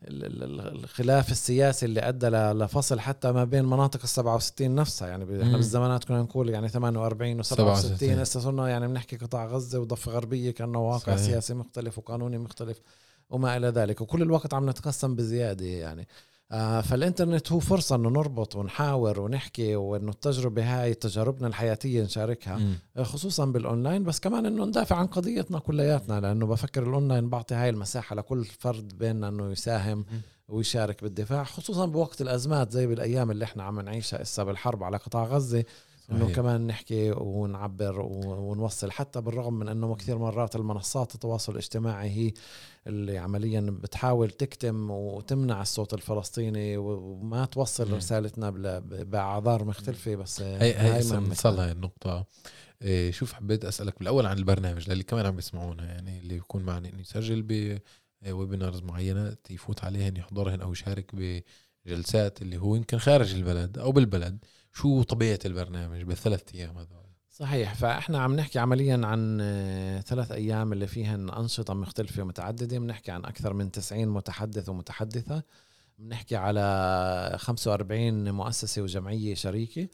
S4: ال- ال- الخلاف السياسي اللي أدى لفصل حتى ما بين مناطق ال 67 نفسها يعني
S5: إحنا.
S4: بالزمانات كنا نقول يعني 48 و
S5: 67.
S4: 67 هسه صرنا يعني بنحكي قطاع غزة وضفة غربية كأنه واقع
S5: صحيح.
S4: سياسي مختلف وقانوني مختلف وما إلى ذلك وكل الوقت عم نتقسم بزيادة يعني آه فالإنترنت هو فرصة إنه نربط ونحاور ونحكي وإنه التجربة هاي تجاربنا الحياتية نشاركها
S5: مم.
S4: خصوصا بالأونلاين. بس كمان إنه ندافع عن قضيتنا كلياتنا لأنه بفكر الأونلاين بعطي هاي المساحة لكل فرد بيننا إنه يساهم ويشارك بالدفاع خصوصا بوقت الأزمات زي بالأيام اللي إحنا عم نعيشها إسا بالحرب على قطاع غزة. إنه كمان نحكي ونعبر ونوصل حتى بالرغم من إنه كثير مرات المنصات التواصل الاجتماعي هي اللي عمليا بتحاول تكتم وتمنع الصوت الفلسطيني وما توصل م. رسالتنا بأعذار مختلفة بس
S5: هي هي نوصل هاي النقطة. إيه شوف حبيت أسألك بالأول عن البرنامج للي كمان عم بيسمعونا يعني اللي بيكون معنا إنه يسجل ب webinars معينه يفوت عليهن يحضرهن أو يشارك بجلسات اللي هو يمكن خارج البلد أو بالبلد. شو طبيعة البرنامج بالثلاث أيام هذول؟
S4: صحيح فإحنا عم نحكي عمليا عن آه، ثلاث أيام اللي فيهن أنشطة مختلفة ومتعددة. بنحكي عن أكثر من 90 متحدث ومتحدثة. بنحكي على 45 مؤسسة وجمعية شريكة.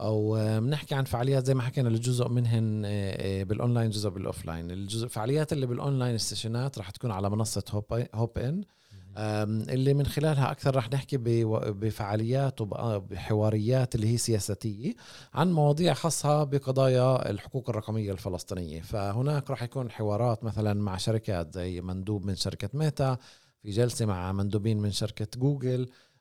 S4: أو آه، بنحكي عن فعاليات زي ما حكينا الجزء منهن آه، بالأونلاين جزء بال offline. الجزء الفعاليات اللي بال online ال session ات راح تكون على منصة هوب Hopin. اللي من خلالها أكثر رح نحكي بفعاليات وبحواريات اللي هي سياساتيه عن مواضيع خاصة بقضايا الحقوق الرقمية الفلسطينية. فهناك رح يكون حوارات مثلا مع شركات زي مندوب من شركة ميتا في جلسة مع مندوبين من شركة جوجل آه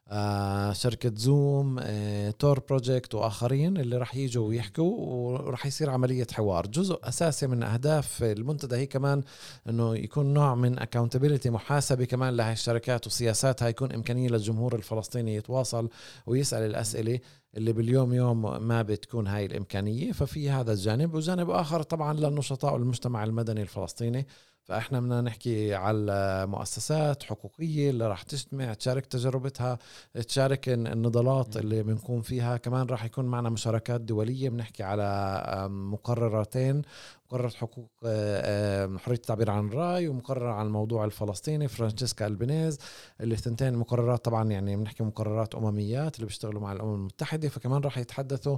S4: شركة زوم آه Tor Project وآخرين اللي رح يجوا ويحكوا ورح يصير عملية حوار. جزء أساسي من أهداف المنتدى هي كمان أنه يكون نوع من accountability محاسبة كمان لهي الشركات وسياساتها يكون إمكانية للجمهور الفلسطيني يتواصل ويسأل الأسئلة اللي باليوم يوم ما بتكون هاي الإمكانية. ففي هذا الجانب وجانب آخر طبعا للنشطاء والمجتمع المدني الفلسطيني. فاحنا بدنا نحكي على مؤسسات حقوقية اللي راح تجتمع تشارك تجربتها تشارك النضالات اللي بنكون فيها. كمان راح يكون معنا مشاركات دولية. بنحكي على مقررتين مقررة حقوق حرية التعبير عن الرأي ومقررة عن الموضوع الفلسطيني فرانشيسكا ألبانيز اللي ثنتين مقررات طبعا يعني بنحكي مقررات أمميات اللي بيشتغلوا مع الأمم المتحدة. فكمان راح يتحدثوا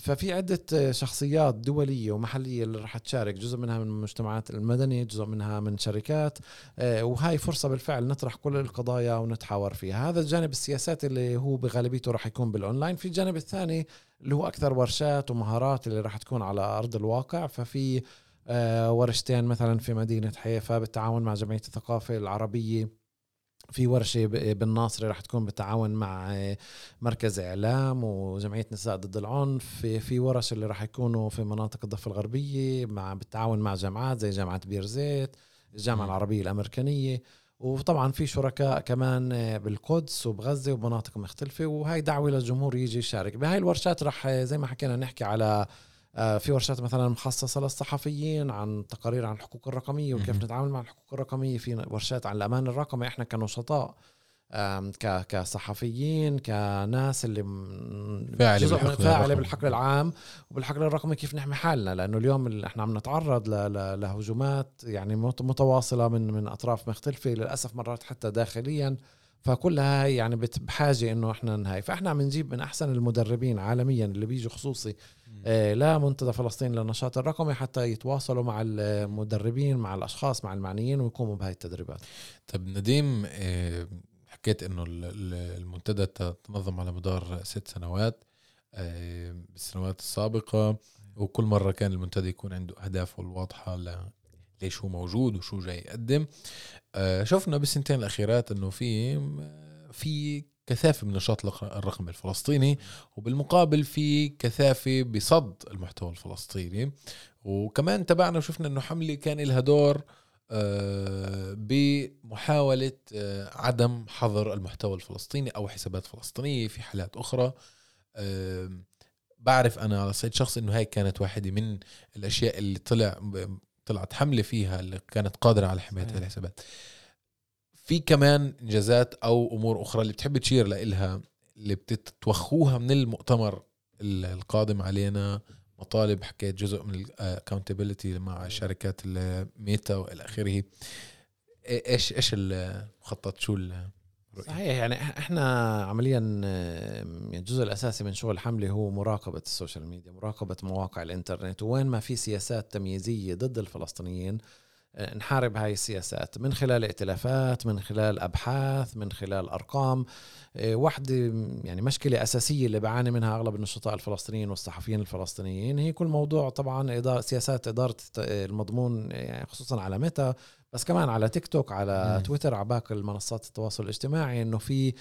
S4: ففي عدة شخصيات دولية ومحلية اللي راح تشارك جزء منها من المجتمعات المدنية جزء منها من شركات أه، وهاي فرصة بالفعل نطرح كل القضايا ونتحاور فيها. هذا الجانب السياسات اللي هو بغالبيته راح يكون بالأونلاين. في الجانب الثاني اللي هو أكثر ورشات ومهارات اللي راح تكون على أرض الواقع. ففي أه، ورشتين مثلا في مدينة حيفا بالتعاون مع جمعية الثقافة العربية. في ورشة بالناصري رح تكون بالتعاون مع مركز إعلام وجمعية نساء ضد العنف. في في ورش اللي رح يكونوا في مناطق الضفة الغربية مع بالتعاون مع جامعات زي جامعة بيرزيت الجامعة العربية الأمريكانية. وطبعا في شركاء كمان بالقدس وبغزة ومناطق مختلفة. وهي دعوة للجمهور يجي يشارك. بهاي الورشات رح زي ما حكينا نحكي على آه، في ورشات مثلا مخصصة للصحفيين عن تقارير عن الحقوق الرقمية وكيف نتعامل مع الحقوق الرقمية. في ورشات عن الأمان الرقمي. إحنا كنشطاء كصحفيين كناس اللي
S5: فاعلة
S4: بالحقل, فاعلة بالحقل العام وبالحقل الرقمي كيف نحمي حالنا. لأنه اليوم اللي إحنا عم نتعرض لهجومات يعني متواصلة من من أطراف مختلفة. للأسف مرات حتى داخليا فكلها يعني بحاجة إنه إحنا نهاي. فإحنا عم نجيب من أحسن المدربين عالميا اللي بيجوا خصوصي. آه لا منتدى فلسطين للنشاط الرقمي حتى يتواصلوا مع المدربين مع الأشخاص مع المعنيين ويقوموا بهاي التدريبات.
S5: طب نديم آه حكيت إنه المنتدى تنظم على مدار ست سنوات آه بالسنوات السابقة وكل مرة كان المنتدى يكون عنده اهدافه الواضحه ليش هو موجود وشو جاي يقدم. شفنا بالسنتين الأخيرات إنه في في كثافة من نشاط الرقم الفلسطيني وبالمقابل في كثافة بصد المحتوى الفلسطيني. وكمان تبعنا وشفنا إنه حملة كان لها دور آه، بمحاولة آه، عدم حظر المحتوى الفلسطيني أو حسابات فلسطينية في حالات أخرى. بعرف أنا على صعيد شخص أنه هاي كانت واحدة من الأشياء اللي طلع طلعت حملة فيها اللي كانت قادرة على حماية هذه الحسابات. في كمان إنجازات أو أمور أخرى اللي بتحب تشير لها اللي بتتوخوها من المؤتمر القادم علينا. مطالب حكيت جزء من ال accountability مع شركات الميتا وإلى آخره. إيش إيش المخطط؟ شو
S4: صحيح يعني إحنا عمليا يعني الجزء الأساسي من شغل حملة هو مراقبة ال social media مراقبة مواقع الإنترنت وين ما في سياسات تمييزية ضد الفلسطينيين آه، نحارب هاي السياسات من خلال ائتلافات من خلال أبحاث من خلال أرقام. آه، واحدة يعني مشكلة أساسية اللي بعاني منها أغلب النشطاء الفلسطينيين والصحفيين الفلسطينيين هي كل موضوع طبعا إدارة سياسات إدارة المضمون يعني خصوصا على ميتا بس كمان على تيك توك على
S5: مم.
S4: تويتر على باقي المنصات التواصل الاجتماعي إنه في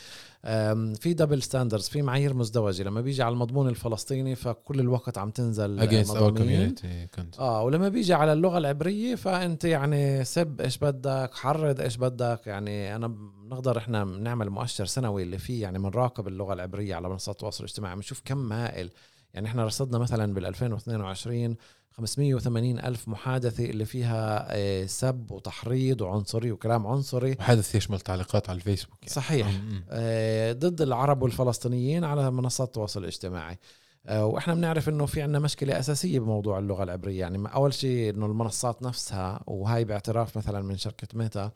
S4: في double standards في معايير مزدوجة. لما بيجي على المضمون الفلسطيني فكل الوقت عم تنزل مضامين.
S5: community كنت.
S4: آه ولما بيجي على اللغة العبرية فأنت يعني سب إيش بدك حرض إيش بدك. يعني أنا بنقدر إحنا بنعمل مؤشر سنوي اللي فيه يعني بنراقب اللغة العبرية على منصات التواصل الاجتماعي بنشوف كم هائل يعني إحنا رصدنا مثلا بال 2022 580 ألف محادثة اللي فيها آه، سب وتحريض وعنصري وكلام عنصري.
S5: وحدث يشمل تعليقات على الفيسبوك يعني.
S4: صحيح. آه، ضد العرب والفلسطينيين على منصات التواصل الاجتماعي. آه، وإحنا بنعرف إنه في عندنا مشكلة أساسية بموضوع اللغة العبرية. يعني أول شيء إنه المنصات نفسها وهي باعتراف مثلا من شركة ميتا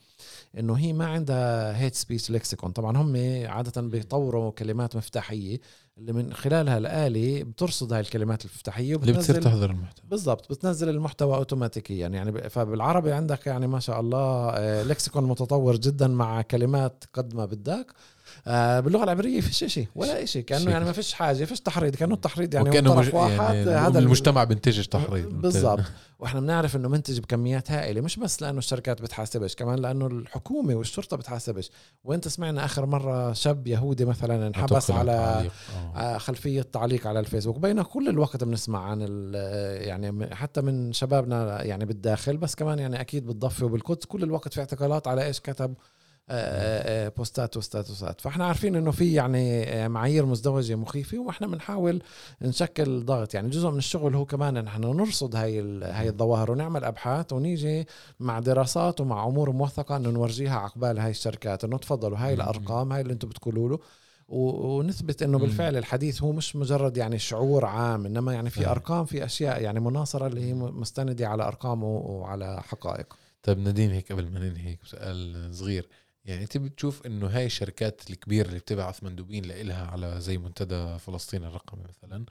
S4: إنه هي ما عندها hate speech lexicon طبعا هم عادة بيطوروا كلمات مفتاحية اللي من خلالها الآلة بترصد هاي الكلمات المفتاحية
S5: اللي بتصير تحضر المحتوى.
S4: بالضبط بتنزل المحتوى أوتوماتيكيا. يعني فبالعربي عندك يعني ما شاء الله آه، lexicon متطور جدا مع كلمات قد ما بدك. آه، باللغة العبرية فيش شيء ولا شيء
S5: كأنه.
S4: يعني ما فيش حاجة فيش تحريض. كأنه التحريض يعني وكأنه
S5: مج...
S4: واحد
S5: يعني
S4: هذا
S5: المجتمع بينتجش تحريض
S4: بالضبط. وإحنا بنعرف إنه منتج بكميات هائلة مش بس لأنه الشركات بتحاسبش كمان لأنه الحكومة والشرطة بتحاسبش. وإنت سمعنا آخر مرة شاب يهودي مثلا انحبس على
S5: آه.
S4: آه، خلفية تعليق على الفيسبوك. بينما كل الوقت بنسمع عن ال- يعني حتى من شبابنا يعني بالداخل بس كمان يعني أكيد بالضفة وبالقدس كل الوقت في اعتقالات على إيش كتب. بوستات وستاتوسات فاحنا عارفين إنه في يعني آه، معايير مزدوجة مخيفة وإحنا بنحاول نشكل ضغط يعني جزء من الشغل هو كمان نحن نرصد هاي هاي الظواهر ونعمل أبحاث ونيجي مع دراسات ومع أمور موثقة إنه نورجيها عقبال هاي الشركات إنه تفضلوا هاي. الأرقام هاي اللي أنتم بتقولوا له ونثبت
S5: إنه.
S4: بالفعل الحديث هو مش مجرد يعني شعور عام إنما يعني في
S5: صحيح.
S4: أرقام في أشياء يعني مناصرة اللي هي مستندة على ارقام وعلى حقائق
S5: طيب نادين هيك قبل ما ننهي سؤال صغير يعني أنت بتشوف إنه هاي الشركات الكبيرة اللي بتبعث مندوبين لإلها على زي منتدى فلسطين الرقمي مثلا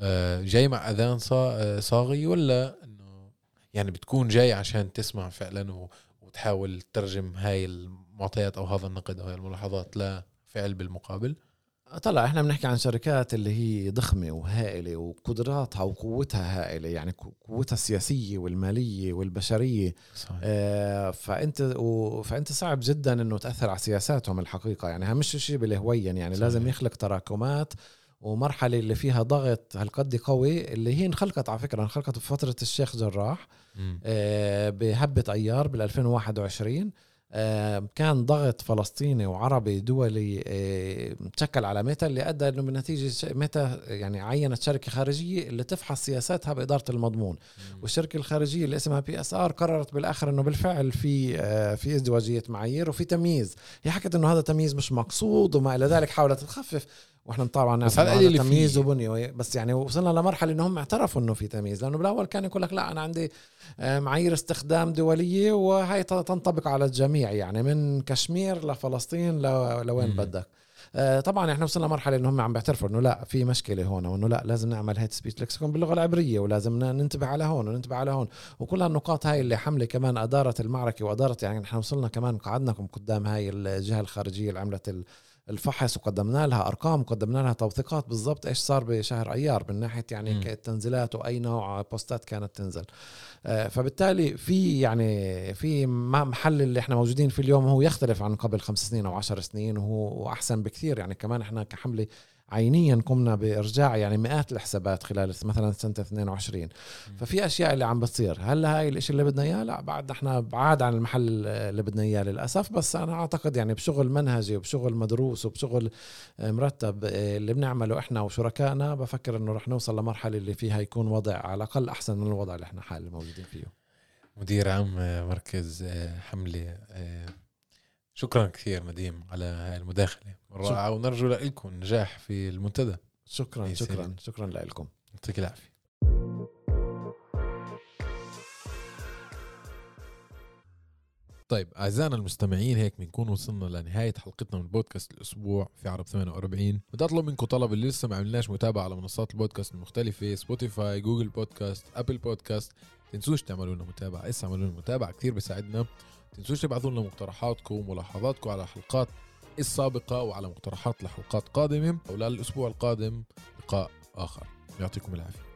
S5: آه، جاي مع أذان آه، صاغي ولا إنه يعني بتكون جاي عشان تسمع فعلا وتحاول تترجم هاي المعطيات أو هذا النقد أو هاي الملاحظات لفعل بالمقابل؟
S4: طلع إحنا بنحكي عن شركات اللي هي ضخمة وهائلة وقدراتها وقوتها هائلة يعني قو- قوتها السياسية والمالية والبشرية.
S5: صحيح.
S4: آه، فأنت و... فأنت صعب جدا إنه تأثر على سياساتهم الحقيقة. يعني مش شيء بالهويا يعني
S5: صحيح.
S4: لازم يخلق تراكمات ومرحلة اللي فيها ضغط هالقد قوي اللي هي انخلقت على فكرة انخلقت بفترة الشيخ جراح. آه، بهبة أيار بال 2021 آه، كان ضغط فلسطيني وعربي دولي تشكل على ميتا اللي ادى انه بالنتيجه ميتا يعني عينت شركة خارجية اللي تفحص سياساتها بإدارة المضمون. والشركة الخارجية اللي اسمها BSR قررت بالآخر إنه بالفعل في آه، في ازدواجية معايير وفي تمييز. هي حكت إنه هذا تمييز مش مقصود وما إلى ذلك حاولت تخفف. وإحنا طبعا نعرف
S5: بس
S4: هذا
S5: في-
S4: تمييز وبنيه بس يعني وصلنا لمرحلة انه هم اعترفوا إنه في تمييز لأنه بالأول كان يقول لك لا أنا عندي آه، معايير استخدام دولية وهي تنطبق على الجميع يعني من كشمير لفلسطين لوين
S5: مم.
S4: بدك. آه، طبعا إحنا وصلنا مرحله انه هم عم بيعترفوا إنه لا في مشكلة هون وإنه لا لازم نعمل hate speech lexicon باللغة العبرية ولازم ننتبه على هون وننتبه على هون. وكل هالنقاط هاي اللي حملة كمان ادارت المعركة وادارت يعني إحنا وصلنا كمان قعدناكم قدام هاي الجهة الخارجية اللي عملت ال- الفحص وقدمنا لها أرقام وقدمنا لها توثيقات بالضبط إيش صار بشهر أيار من ناحية يعني التنزيلات وأي نوع بوستات كانت تنزل. آه، فبالتالي في يعني في محل اللي إحنا موجودين فيه اليوم هو يختلف عن قبل خمس سنين أو عشر سنين وهو أحسن بكثير. يعني كمان إحنا كحملة عينيا قمنا بإرجاع يعني مئات الحسابات خلال مثلا سنة 22 ففي أشياء اللي عم بتصير. هل هاي الإشي اللي بدنا إياه؟ لا بعد إحنا بعاد عن المحل اللي بدنا إياه للأسف. بس أنا أعتقد يعني بشغل منهجي وبشغل مدروس وبشغل مرتب اللي بنعمله إحنا وشركائنا بفكر إنه رح نوصل لمرحلة اللي فيها يكون وضع على الأقل أحسن من الوضع اللي إحنا حاليا موجودين فيه.
S5: مدير عام مركز حملة شكرا كثير نديم على هاي المداخلة. رائعة ونرجو لكم النجاح في المنتدى.
S4: شكرا شكرا. شكرا لكم
S5: يعطيك العافية. طيب أعزائنا المستمعين هيك بنكون وصلنا لنهاية حلقتنا من بودكاست الأسبوع في عرب 48 بدي أطلب منكم طلب اللي لسه ما عملناش متابعة على منصات البودكاست المختلفة سبوتيفاي جوجل بودكاست أبل بودكاست تنسوش تعملوا لنا متابعة. اسا اعملوا لنا متابعة كثير بيساعدنا. تنسوش تبعثوا لنا مقترحاتكم وملاحظاتكم على الحلقات السابقة وعلى مقترحات لحلقات قادمة وللأسبوع القادم لقاء آخر. يعطيكم العافية.